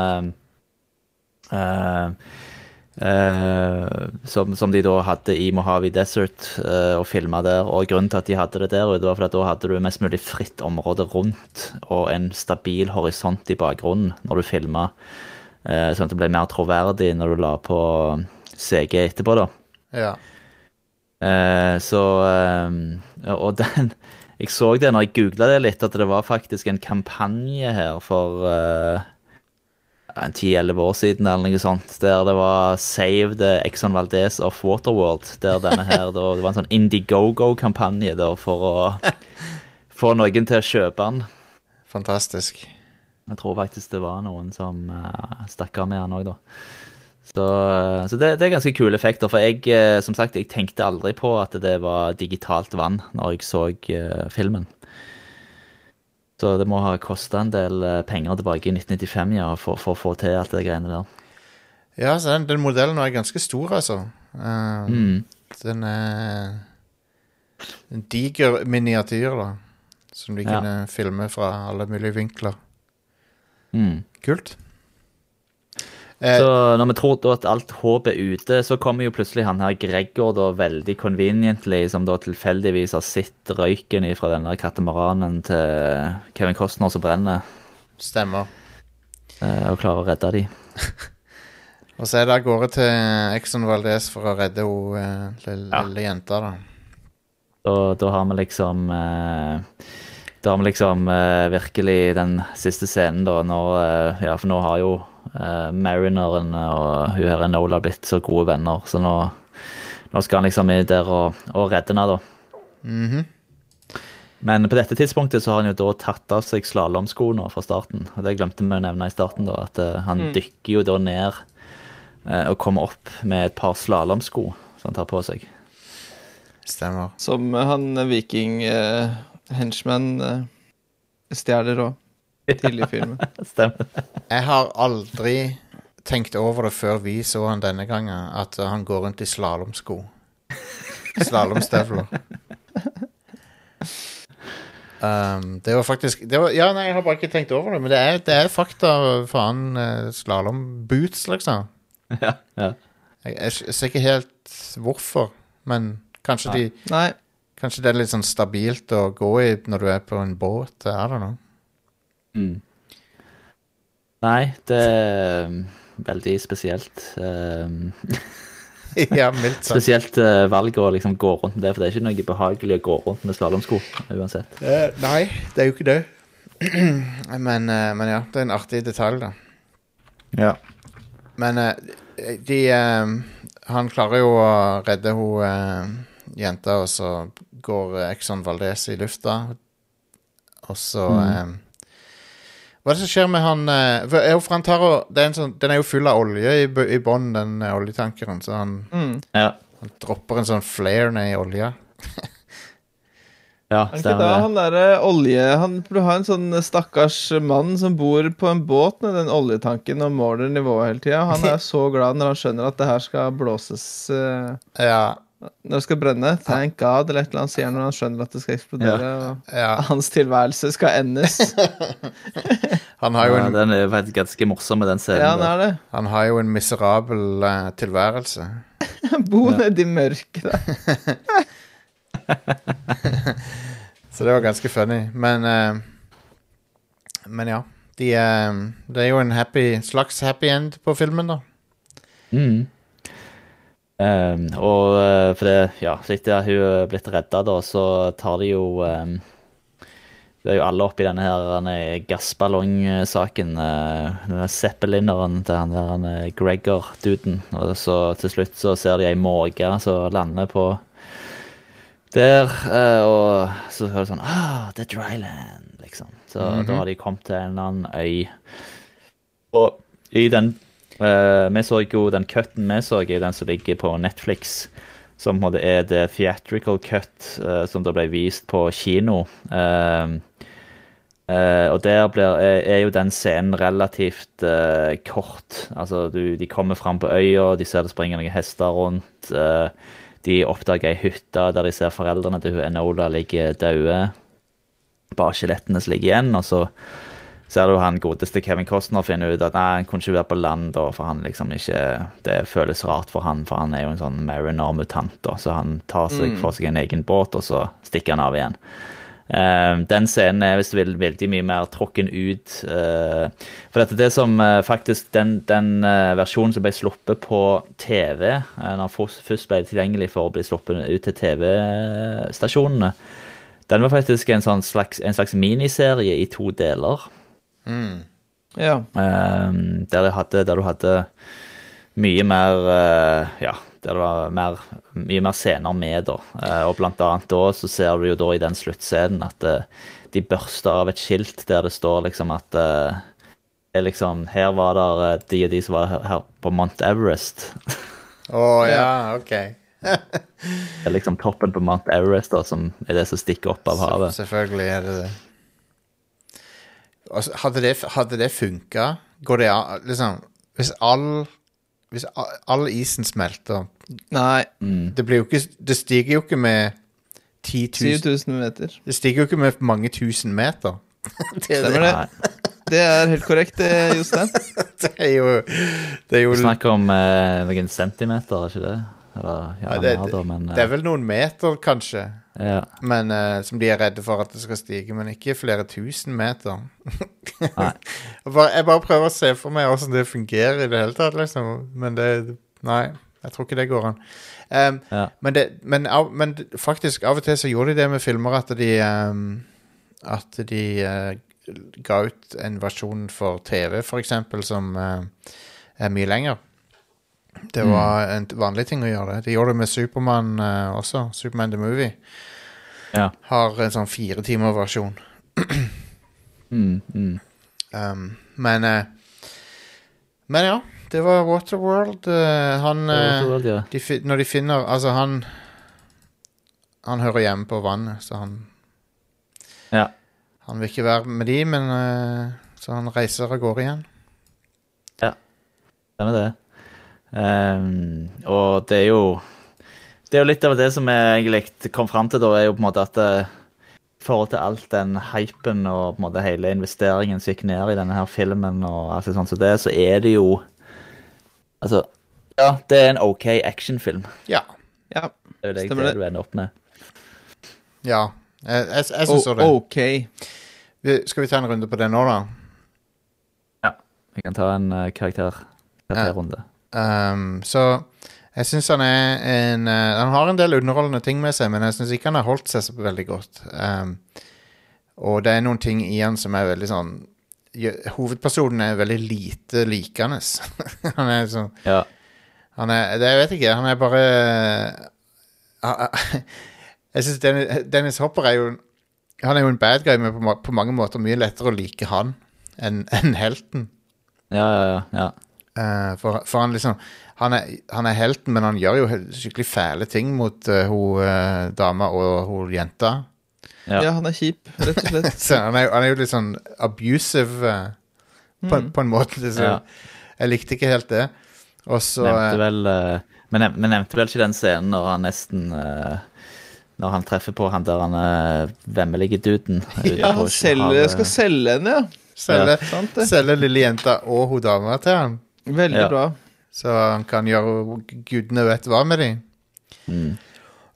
eh, eh, eh, som, som de da hadde i Mojave Desert uh, og filma der. Og grunnen til at de hadde det der, det var fordi at da hadde du mest mulig fritt område rundt og en stabil horisont i bakgrunnen når du filma, Uh, sånn at det ble mer troverdig når du la på CG etterpå, da. Ja. Eh, så eh, Og den Jeg så det når jeg googla det litt, at det var faktisk en kampanje her for eh, 10-11 år siden, eller noe sånt, der det var 'Save the Exxon Valdez of Waterworld'. Der denne her, da, Det var en sånn Indiegogo-kampanje for å få noen til å kjøpe den. Fantastisk. Jeg tror faktisk det var noen som uh, stakk av med den òg, da. Så, eh, så det, det er ganske kule effekter. For jeg, eh, som sagt, jeg tenkte aldri på at det var digitalt vann når jeg så uh, filmen. Så det må ha kosta en del eh, penger tilbake i 1995 ja, for, for å få til alt det greiene der. Ja, så den, den modellen er ganske stor, altså. Uh, Mm. Den er en diger miniatyr, da. Som de Ja. kunne filme fra alle mulige vinkler. Mm. Kult. Eh, Så når vi tror da at alt håp er ute, så kommer jo plutselig han her Gregor da veldig conveniently, som da tilfeldigvis har sett røyken fra denne katamaranen til Kevin Costner som brenner, Stemmer. eh, og klarer å redde de. Og så er det av gårde til Exxon Valdez for å redde hun eh, lille, Ja. lille jenta, da. Og da har vi liksom Da har vi liksom virkelig den siste scenen, da, når Ja, for nå har jo eh, Marineren og hun her Enola blitt så gode venner, så nå, nå skal han liksom inn der og, og redde henne, da. Mhm. Men på dette tidspunktet så har han jo da tatt av seg slalåmskoene fra starten. Og det glemte vi å nevne i starten, da, at uh, han dykker jo da ned uh, og kommer opp med et par slalåmsko som han tar på seg. Stemmer. Som han viking henchman eh, stjeler òg, tidlig i filmen. Stemmer. Jeg har aldri tenkt over det før vi så han denne gangen, at han går rundt i slalåmsko. Slalåmstøvler. Um, det var faktisk det var, Ja, nei, jeg har bare ikke tenkt over det, men det er, det er fakta. Faen, uh, slalåmboots, liksom. Ja, ja. Jeg, jeg, jeg ser ikke helt hvorfor, men kanskje, de, Nei, kanskje det er litt sånn stabilt å gå i når du er på en båt. I don't know. Mm. Nei, det er veldig spesielt. Um, ja, mildt sagt. spesielt uh, valg å liksom gå rundt med det, for det er ikke noe behagelig å gå rundt med slalåmsko uansett. Uh, nei, det er jo ikke det. men, uh, men ja, det er en artig detalj, da. Ja. Men uh, de eh, Han klarer jo å redde hun eh, jenta, og så går eh, Exxon Valdez i lufta. Og så eh, Hva er det som skjer med han eh, for, han tar og, det er en sånn, Den er jo full av olje i, bu- i bånn, den eh, oljetankeren, så han, mm. Ja, han dropper en sånn flare ned i olja. ja Er det ikke stemmer det. han derre olje... Han burde ha en sånn stakkars mann som bor på en båt med den oljetanken og måler nivået hele tida. Han er så glad når han skjønner at det her skal blåses eh, Ja, Når det skal brenne. Thank God, eller et eller annet sier han når han skjønner at det skal eksplodere. Og ja. hans tilværelse skal endes. Han har jo Ja, den er faktisk ganske morsom, den scenen. Ja, han er det. han har jo en miserabel uh, tilværelse. Bo nedi mørket der. Så det var ganske funny. Men uh, Men ja. De, uh, det er jo en happy, slags happy end på filmen, da. Mm. Um, og uh, for det, ja, så etter hun er blitt redda, da, så tar de jo um, Det er jo alle oppi denne her denne gassballongsaken. Uh, denne zeppelineren til han der han, Gregor-duden. Og så til slutt så ser de ei måke som lander på der, Uh, og så hører det sånn Ah, det er dryland, liksom. Så da har de kommet til en eller annen øy. Og i den eh, Vi så jo den cutten vi så, er den som ligger på Netflix. Som på en måte er the theatrical cut, uh, som da ble vist på kino. Uh, og der blir, er, jo den scenen relativt kort. Altså, du, de kommer fram på øya, de ser det springer noen hester rundt. de oppdager ei hytte der de ser foreldrene til Enola ligge døde. Bare skjelettene som ligger igjen. Og så ser jo han godeste Kevin Costner finne ut at nei, han kunne ikke være på land, da, for han liksom ikke Det føles rart for han, for han er jo en sånn mariner-mutant, da, så han tar seg for seg en egen båt, og så stikker han av igjen. Uh, den scenen er hvis du vil veldig mye mer tråkken ut. Uh, for dette det som uh, faktisk Den, den versjonen som ble sluppet på TV, når den først ble tilgjengelig for å bli sluppet ut til TV-stasjonene, den var faktisk en, sånn slags, en slags miniserie i to deler. Ja. Uh, der, de hadde, der du hadde mye mer uh, Ja, der det var mer, mye mer scener med, da. Uh, og blant annet da så ser du jo da i den sluttscenen at eh, de børster av et skilt der det står liksom at liksom, Her var det de og de som var her, her på Mount Everest. Å ja, ok. Det er liksom toppen på Mount Everest da, som er det som stikker opp av havet. Selvfølgelig er det det. Altså, hadde det, hadde det funka? Går det an liksom, Hvis all Hvis all isen smelter Nei, Det blir jo ikke Det stiger jo ikke med 10 000 7000 meter. Det stiger jo ikke med mange tusen meter. det, er Stemmer det. det. Det er helt korrekt, det, Jostein. det er jo Det er jo Vi snakker om eh, noen centimeter, er ikke det? Eller, ja, Nei, det, mer men det er eh, vel noen meter, kanskje, ja. men, eh, som de er redde for at det skal stige. Men ikke flere tusen meter. Nei. Jeg bare, jeg bare prøver å se for meg hvordan det fungerer i det hele tatt, liksom. Men det Nei, jeg tror ikke det går an. Um, Ja. men, det, men, av, men faktisk, av og til så gjorde de det med filmer at de um, At de uh, ga ut en versjon for TV, for eksempel, som uh, er mye lenger. Det var en vanlig ting å gjøre det. De gjorde det med Supermann eh, også. Superman the Movie Ja. har en sånn fire timer versjon. Mm, mm. Um, men eh, Men ja, det var Waterworld. eh, han eh, Waterworld, ja. de, Når de finner Altså, han Han hører hjemme på vannet, så han ja. Han vil ikke være med de, men eh, Så han reiser av gårde igjen. Ja. Stemmer det. Ehm, og det er jo Det er jo litt av det som jeg egentlig kom fram til, da, er jo på en måte at eh, i forhold til alt den hypen og på en måte hele investeringen som gikk ned i denne her filmen, og alt sånt, så det, så er det jo Altså, ja, det er en OK actionfilm. Ja. Ja. Det er jo det, Stemmer det det. du ender opp med. ja. Jeg, jeg, jeg syns O- det. OK. Vi, skal vi ta en runde på det nå, da? Ja. Vi kan ta en uh, karakter karakterrunde. Um, så jeg syns han er en uh, Han har en del underholdende ting med seg, men jeg syns ikke han har holdt seg så veldig godt. Um, og det er noen ting i han som er veldig sånn Hovedpersonen er veldig lite likende. han er sånn Ja. Han er det, Jeg vet ikke, han er bare han- Jeg syns Dennis, Dennis Hopper er jo Han er jo en bad guy, men på, på mange måter mye lettere å like han enn en helten. Ja, ja, ja. Eh, for, for han liksom han er, han er helten, men han gjør jo skikkelig fæle ting mot uh, hun uh, dama og hun jenta. Ja. Ja, han er kjip, rett og slett. Så han er, han er jo litt sånn abusive uh, på, på en måte. Liksom. Ja. jeg likte ikke helt det. Og så nevnte eh, vel eh, Men nev- men nevnte vel ikke den scenen når han nesten eh, Når han treffer på han der han uh, vemmelige duden. Ja, han selger, skal selge henne, ja. selge, ja. selge lille jenta og hun dama til han. Veldig Ja. bra. Så han kan gjøre gudene vet hva med dem. Mm.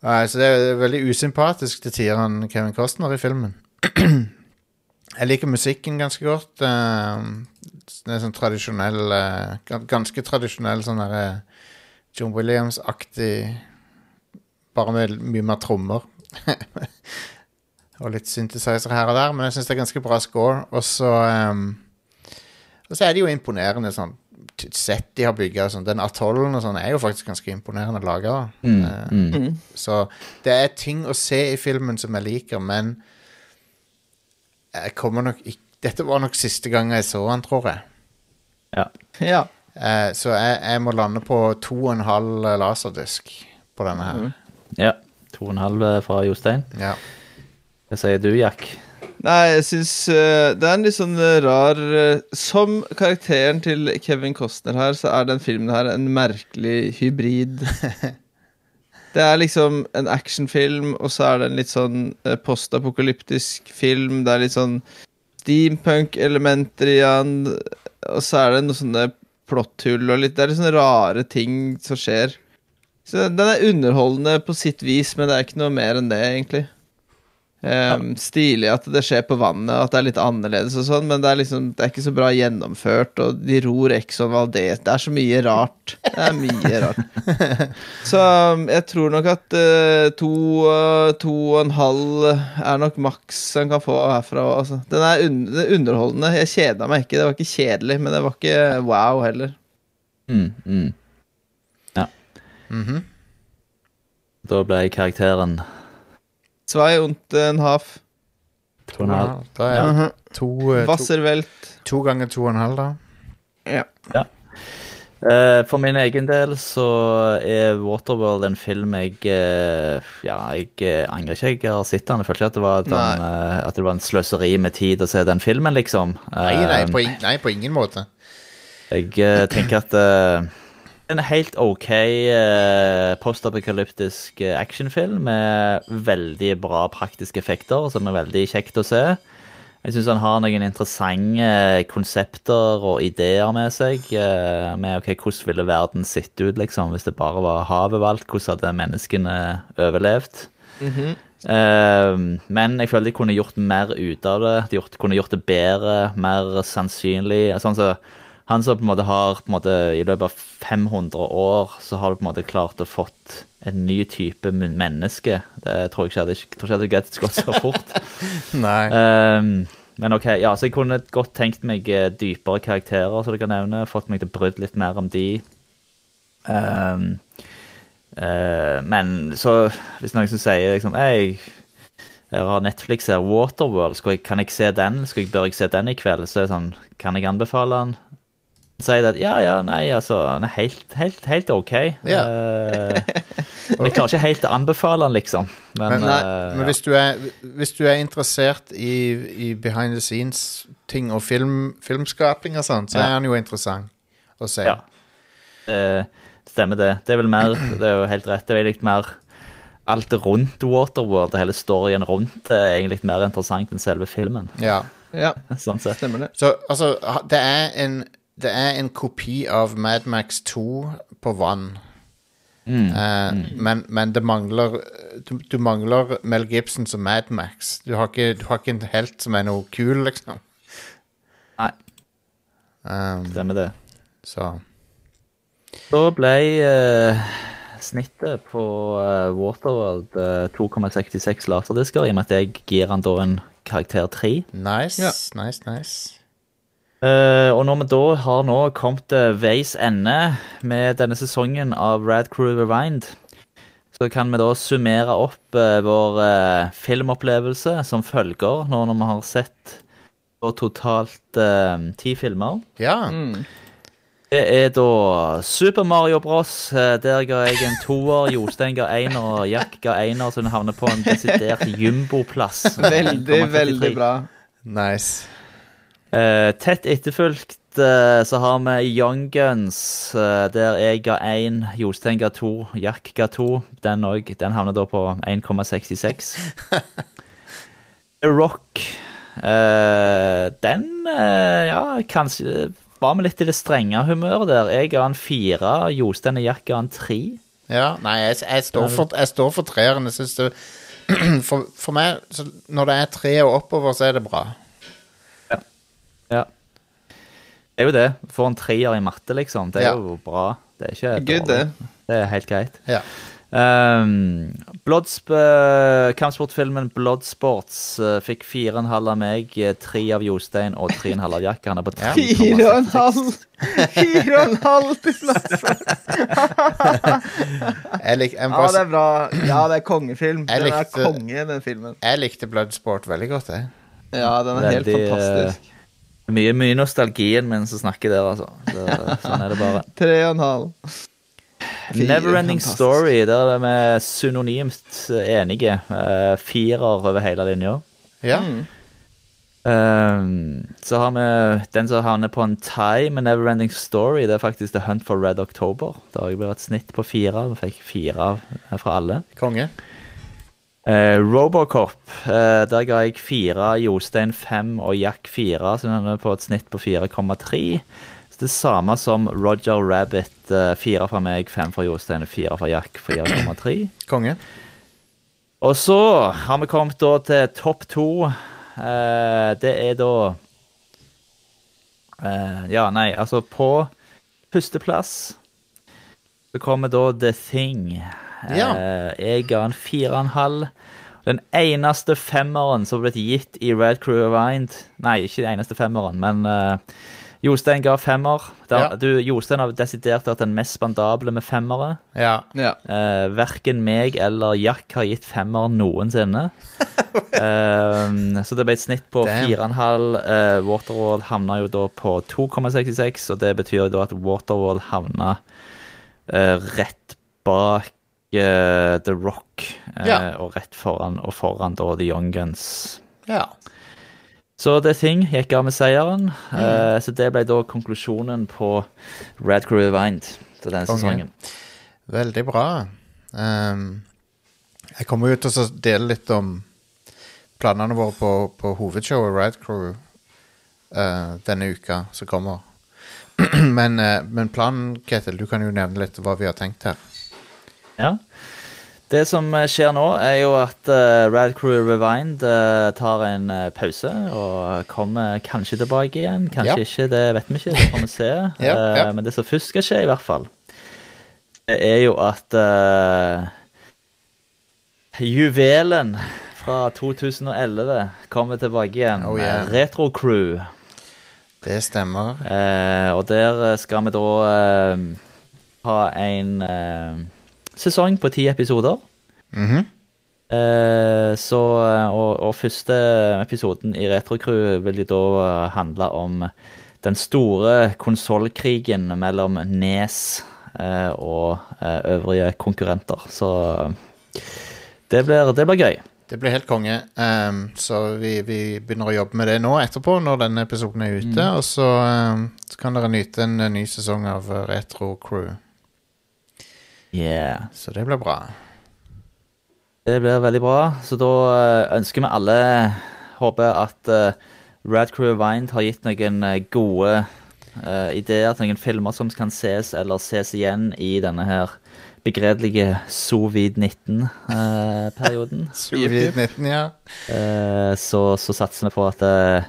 så det er veldig usympatisk til tider, han Kevin Costner i filmen. Jeg liker musikken ganske godt. Uh, det er sånn tradisjonell uh, Ganske tradisjonell sånn derre John Williams-aktig Bare med mye mer trommer. og litt synthesizer her og der, men jeg syns det er ganske bra score. Og så um, Og så er det jo imponerende sånn sett de har bygga. Sånn. Den atollen og sånn er jo faktisk ganske imponerende laga. Mm, uh, mm. så det er ting å se i filmen som jeg liker, men jeg kommer nok ikke Dette var nok siste gang jeg så han, tror jeg. Ja. Ja. Uh, så jeg, jeg må lande på to og en halv laserdisk på denne her. ja. To og en halv eh, fra Jostein. Ja. Hva sier du, Jack? Nei, jeg syns uh, det er en litt sånn eh, rar uh, Som karakteren til Kevin Costner her, så er den filmen her en merkelig hybrid. Det er liksom en actionfilm, og så er det en litt sånn uh, postapokalyptisk film. Det er litt sånn steampunk-elementer i den, og så er det noen sånne plotthull og litt Det er litt sånne rare ting som skjer. Så den er underholdende på sitt vis, men det er ikke noe mer enn det, egentlig. Ehm, Stilig at det skjer på vannet, at det er litt annerledes og sånn, men det er liksom Det er ikke så bra gjennomført, og de ror Exxon Valdez Det er så mye rart. Det er mye rart. Så um, jeg tror nok at uh, to, uh, to og en halv er nok maks en kan få herfra. Altså. Den er un er underholdende. Jeg kjeda meg ikke. Det var ikke kjedelig, men det var ikke wow heller. Mm, mm. Ja. Da ble karakteren Zwei und en half. to og en halv. Da er det to, eh, to, Wasserwelt. to ganger to og en halv, da. Ja. Eh, for min egen del så er Waterworld en film jeg eh, Ja, jeg eh, angrer ikke jeg har sett den. Jeg føler ikke at det var, et sånn, eh, at det var en sløseri med tid å se den filmen, liksom. Nei, nei, Eh, på, ing- nei, på ingen måte. Jeg eh, tenker at eh, en helt OK eh, postapokalyptisk eh, actionfilm med veldig bra praktiske effekter, som er veldig kjekt å se. Jeg syns han har noen interessante eh, konsepter og ideer med seg. eh, Med okay, hvordan ville verden sett ut liksom, hvis det bare var havet valgt? Hvordan hadde menneskene overlevd? Eh, men jeg føler de kunne gjort mer ut av det. De gjort, kunne gjort det bedre, mer sannsynlig. Sånn så, han som på en måte har på en måte, I løpet av 500 år så har du på en måte klart å fått en ny type menneske. Det tror jeg ikke hadde, jeg tror ikke hadde gått så fort. Nei. Um, men ok, ja, så jeg kunne godt tenkt meg eh, dypere karakterer, som du kan nevne. Fått meg til å brydd litt mer om de. Um, uh, men så, hvis noen som sier liksom Hei, jeg har Netflix her, Waterworld, skal jeg, kan jeg se den? Skal jeg, bør jeg se den i kveld? Så er det sånn, kan jeg anbefale den? Så sier at ja, ja, nei, altså, Han er helt, helt, helt OK. Ja. Eh, jeg klarer ikke helt å anbefale den, liksom. Men, Men, eh, men hvis, du er, hvis du er interessert i, i behind the scenes-ting og film, filmskaping og sånn, så Ja. er han jo interessant å se. Ja. Uh, stemmer det. Det er vel mer Det er jo helt rett. Det er litt mer alt rundt Waterworld, og hele storyen rundt det, er egentlig mer interessant enn selve filmen. Ja. Ja, Sånn sett. stemmer det. Så altså, det er en det er en kopi av Mad Max 2 på vann. Eh, Men, men det mangler du, du mangler Mel Gibson som Mad Max. Du har ikke, du har ikke en helt som er noe kul, liksom. Nei, Um, stemmer det. så Så ble uh, snittet på uh, Waterworld eh, 2,66 laserdisker, i og med at jeg gir han da en karakter 3. nice, Ja. nice, nice. Eh, og når vi da har nå kommet til veis ende med denne sesongen av Rad Crew Rewind, så kan vi da summere opp uh, vår uh, filmopplevelse som følger, nå når vi har sett på totalt ti filmer. Ja. Det er da Super Mario Bros. Der ga jeg en toer, Jostein ga en, og Jack ga ener, så den havner på en desidert jumboplass. Veldig, veldig bra. Nice. Eh, tett etterfulgt eh, så har vi Young Guns, eh, der jeg ga én, Jostein ga to, Jack ga to. Den, òg- den havner da på 1,66. Rock Den, ja, kanskje var vi litt i det strenge humøret der. Jeg ga en fire, Jostein og Jack ga en tre. Ja, nei, jeg, jeg, står, for, jeg står for treeren. Jeg syns det for, for meg, når det er tre og oppover, så er det bra. Det er jo det. Får en treer i matte, liksom. Det er Ja. jo bra. Det er ikke Good, det. Det er helt greit. Ja. Um, Bloodsp uh, kampsportfilmen Bloodsports uh, fikk fire og en halv av meg, eh, tre av Jostein og tre og en halv av Jack. Han er på tre. 3,66. Fire og en halv! Fire og en halv til! Lik, Ja, det er bra. Ja, det er kongefilm. Jeg likte, er konge, den filmen. jeg likte Bloodsport veldig godt, jeg. Ja, den er helt fantastisk. eh, Mye, mye nostalgien min som snakker der, altså. Det, sånn er det bare. Tre og en halv. Neverending. Story, der er vi synonymt enige. Uh, firer over hele linja. Ja. Mm. Um, så har vi den som havner på en tie med Neverending Story. Det er faktisk The Hunt for Red October. Da har jeg blitt et snitt på fire. Vi fikk fire fra alle. Konge. Eh, Robocop, uh, der ga jeg fire, Jostein fem og Jack fire, så den er på et snitt på 4,3. Så Det samme som Roger Rabbit, Uh, fire fra meg, fem fra Jostein og fire fra Jack, 4,3. Konge. Og så har vi kommet da til topp to. Eh, det er da eh, Ja, nei, altså på førsteplass så kommer da The Thing. Ja. Eh, jeg ga en fire og en halv. Den eneste femmeren som har blitt gitt i Red Crew Rewind Nei, ikke den eneste femmeren, men uh, Jostein ga femmer. Der, Ja. du, Jostein har desidert vært den mest spandable med femmere. Ja. Ja. Uh, verken meg eller Jack har gitt femmer noensinne. uh, så det ble et snitt på Damn. 4,5. Uh, Waterworld havna jo da på 2,66, og det betyr jo da at Waterworld havna eh, rett bak eh, The Rock, eh, Ja. og rett foran og foran da The Young Guns. ja. Så The Thing gikk av med seieren. eh, så det ble da konklusjonen på Red Crew Rewind til denne okay. sesongen. Veldig bra. Um, jeg kommer jo til å dele litt om planene våre på, på hovedshowet Rad Crew uh, denne uka som kommer. men, uh, men planen, Ketil, du kan jo nevne litt hva vi har tenkt her. Ja. Det som eh, skjer nå, er jo at uh, Rad Crew Rewind uh, tar en uh, pause og kommer kanskje tilbake igjen. Kanskje Ja. ikke, det vet vi ikke. Det får vi se. Ja, ja. Men det som først skal skje, i hvert fall, det er jo at Juvelen fra 2011 kommer tilbake igjen. Oh, yeah. med Retro Crew. Det stemmer. Og der skal vi da ha en sesong på ti episoder. Mhm. Eh, så, og, og første episoden i Retrocrew vil jo da eh, handle om den store konsollkrigen mellom Nes eh, og eh, øvrige konkurrenter. Så det blir, det blir gøy. Det blir helt konge. Um, så vi, vi begynner å jobbe med det nå etterpå, når denne episoden er ute. Og så, um, så kan dere nyte en eh, ny sesong av eh, Retro Crew. Yeah. Så det blir bra. Det blir veldig bra. Så da eh, ønsker vi alle Håper at uh, Rad Crew Wind har gitt noen eh, gode uh, ideer til noen filmer som kan ses eller ses igjen i denne her begredelige sovid-19-perioden. Sovid-19, ja. Uh, så, så satser vi på at eh,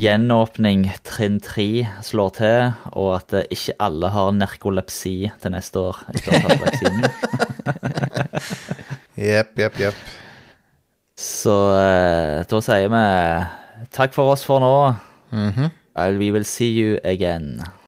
gjenåpning trinn tre slår til, og at eh, ikke alle har narkolepsi til neste år etter å ha tatt vaksinen. Jepp, jepp, jepp. Så eh, da sier vi takk for oss for nå. Mm -hmm. we will see you again.